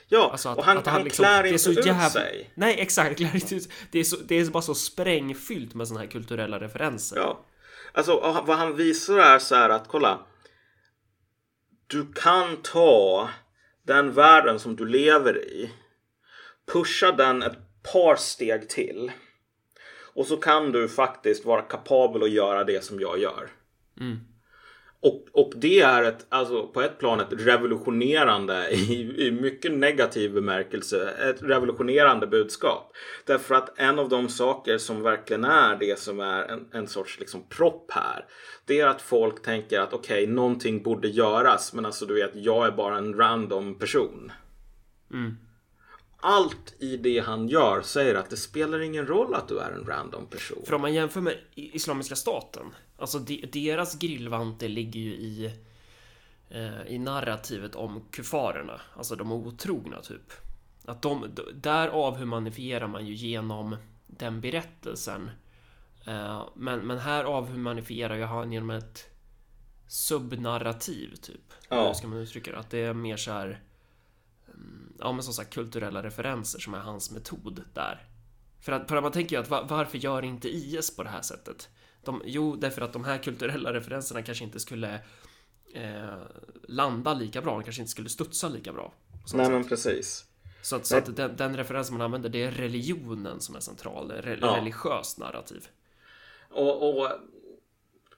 Ja, alltså att, och han, att han, han liksom, klär inte ut jävla... sig. Nej, exakt. Klär inte ut. Det är, så, det är bara så sprängfyllt med såna här kulturella referenser. Ja. Alltså vad han visar är så här att kolla. Du kan ta den världen som du lever i. Pusha den ett par steg till. Och så kan du faktiskt vara kapabel att göra det som jag gör. Mm. Och, och det är ett, alltså på ett plan ett revolutionerande i, i mycket negativ bemärkelse. Ett revolutionerande budskap. Därför att en av de saker som verkligen är det som är en, en sorts liksom propp här. Det är att folk tänker att okej, okay, någonting borde göras. Men alltså du vet, jag är bara en random person. Mm allt i det han gör säger att det spelar ingen roll att du är en random person. För om man jämför med Islamiska staten, alltså deras grillvante ligger ju i eh, i narrativet om kufarerna, alltså de otrogna typ. Att de, där avhumanifierar man ju genom den berättelsen. Eh, men, men här avhumanifierar ju han genom ett subnarrativ typ. Ja. Hur ska man uttrycka det? Att det är mer så här ja, men som sagt kulturella referenser som är hans metod där. För att, för att man tänker ju att varför gör inte IS på det här sättet? De, jo, därför att de här kulturella referenserna kanske inte skulle eh, landa lika bra, de kanske inte skulle studsa lika bra. Nej, sätt. men precis. Så att, så att den, den referens man använder, det är religionen som är central, re, ja. religiöst narrativ. Och, och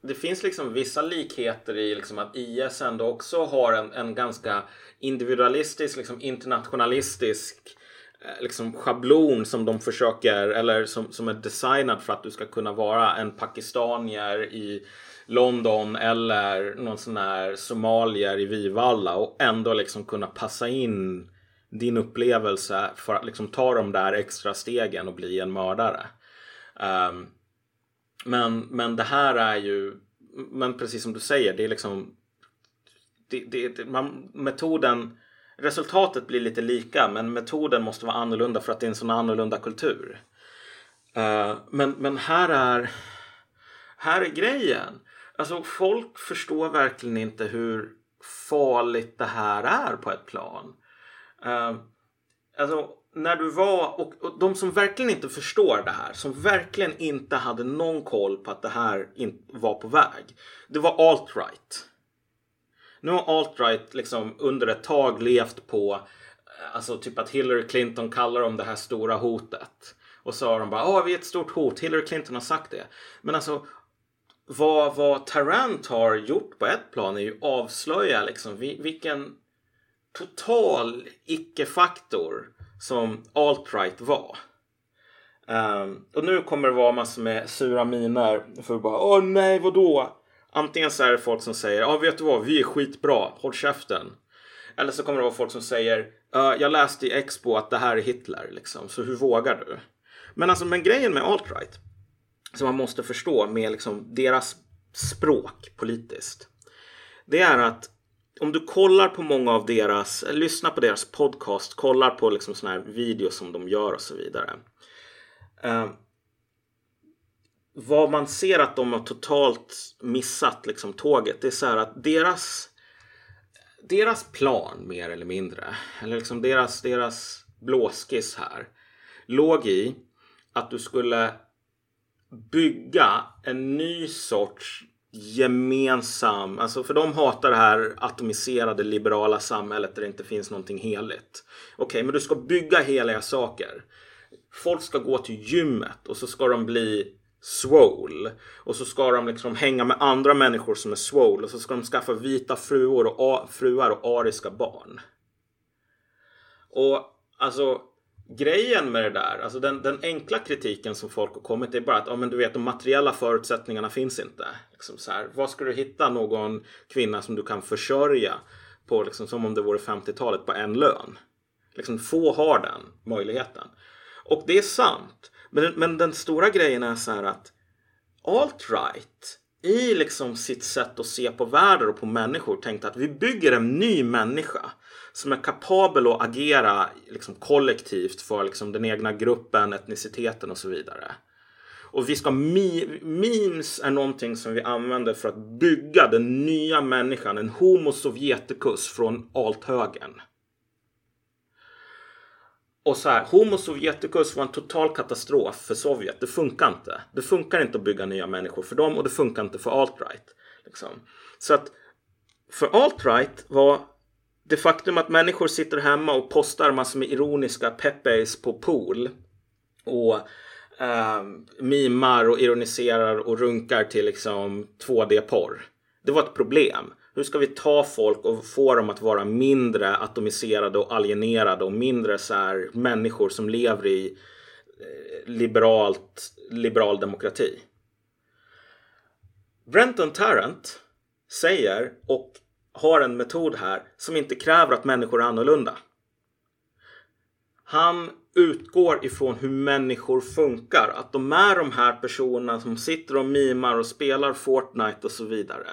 det finns liksom vissa likheter i liksom att IS ändå också har en, en ganska individualistisk, liksom internationalistisk eh, liksom schablon som de försöker eller som, som är designad för att du ska kunna vara en pakistanier i London eller någon sån här somalier i Vivalla och ändå liksom kunna passa in din upplevelse för att liksom ta de där extra stegen och bli en mördare. Um, men, men det här är ju, men precis som du säger, det är liksom det, det, man, metoden, resultatet blir lite lika men metoden måste vara annorlunda för att det är en sån annorlunda kultur. Uh, men, men här är, här är grejen. Alltså folk förstår verkligen inte hur farligt det här är på ett plan. Uh, alltså när du var och, och, de som verkligen inte förstår det här, som verkligen inte hade någon koll på att det här in, var på väg. Det var alt-right. Nu har alt-right liksom under ett tag levt på eh, Alltså typ att Hillary Clinton kallar dem det här stora hotet. Och så har de bara, ja vi är ett stort hot, Hillary Clinton har sagt det. Men alltså vad, vad Tarant har gjort på ett plan är ju avslöja liksom vilken total icke-faktor som alt-right var. Um, och nu kommer det vara massor med sura miner för bara åh nej vadå? Antingen så är det folk som säger ja vet du vad vi är skitbra, håll käften. Eller så kommer det vara folk som säger uh, jag läste i Expo att det här är Hitler liksom så hur vågar du? Men alltså men grejen med alt-right som man måste förstå med liksom deras språk politiskt. Det är att om du kollar på många av deras, lyssnar på deras podcast, kollar på liksom såna här videos som de gör och så vidare. Eh, vad man ser att de har totalt missat liksom tåget, det är så här att deras deras plan mer eller mindre, eller liksom deras, deras blåskiss här, låg i att du skulle bygga en ny sorts gemensam, alltså för de hatar det här atomiserade liberala samhället där det inte finns någonting heligt. Okej, okay, men du ska bygga heliga saker. Folk ska gå till gymmet och så ska de bli swole. Och så ska de liksom hänga med andra människor som är swole. Och så ska de skaffa vita fruar och, fruar och ariska barn. Och alltså grejen med det där, alltså den, den, enkla kritiken som folk har kommit är bara att ja, men du vet, de materiella förutsättningarna finns inte. Liksom så här, var ska du hitta någon kvinna som du kan försörja på, liksom, som om det vore 50-talet på en lön? Liksom, få har den möjligheten. Och det är sant. Men, men den stora grejen är så här att alt-right i liksom sitt sätt att se på världen och på människor tänkte att vi bygger en ny människa som är kapabel att agera liksom kollektivt för liksom den egna gruppen, etniciteten och så vidare. Och vi ska memes är någonting som vi använder för att bygga den nya människan, en homo sovjeticus från althögen. Och så här, Homo Sovjeticus var en total katastrof för Sovjet. Det funkar inte. Det funkar inte att bygga nya människor för dem och det funkar inte för alt-right. Liksom. Så att för alt-right var det faktum att människor sitter hemma och postar massor med ironiska pepes på pool och eh, mimar och ironiserar och runkar till liksom 2D-porr. Det var ett problem. Hur ska vi ta folk och få dem att vara mindre atomiserade och alienerade och mindre så här människor som lever i eh, liberalt, liberal demokrati? Brenton Tarrant säger och har en metod här som inte kräver att människor är annorlunda. Han utgår ifrån hur människor funkar. Att de är de här personerna som sitter och mimar och spelar Fortnite och så vidare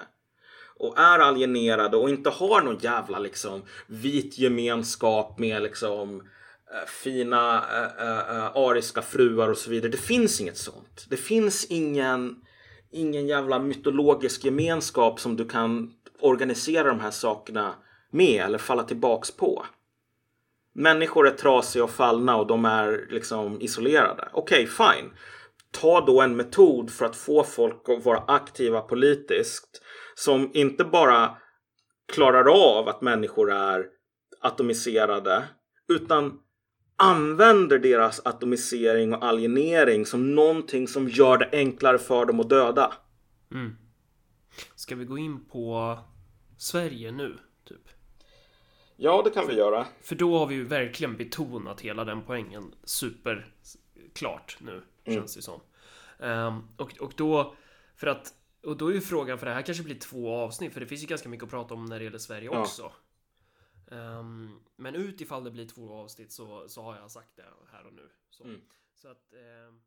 och är alienerade och inte har någon jävla liksom vit gemenskap med liksom eh, fina äh, äh, ariska fruar och så vidare. Det finns inget sånt. Det finns ingen, ingen jävla mytologisk gemenskap som du kan organisera de här sakerna med eller falla tillbaks på. Människor är trasiga och fallna och de är liksom isolerade. Okej, okay, fine. Ta då en metod för att få folk att vara aktiva politiskt som inte bara klarar av att människor är atomiserade utan använder deras atomisering och alienering som någonting som gör det enklare för dem att döda. Mm. Ska vi gå in på Sverige nu? Typ? Ja, det kan vi göra. För då har vi ju verkligen betonat hela den poängen superklart nu, mm. känns det som. Um, och, och då, för att och då är ju frågan, för det här kanske blir två avsnitt, för det finns ju ganska mycket att prata om när det gäller Sverige ja. också. Um, men utifall det blir två avsnitt så, så har jag sagt det här och nu. Så, mm. så att... Um...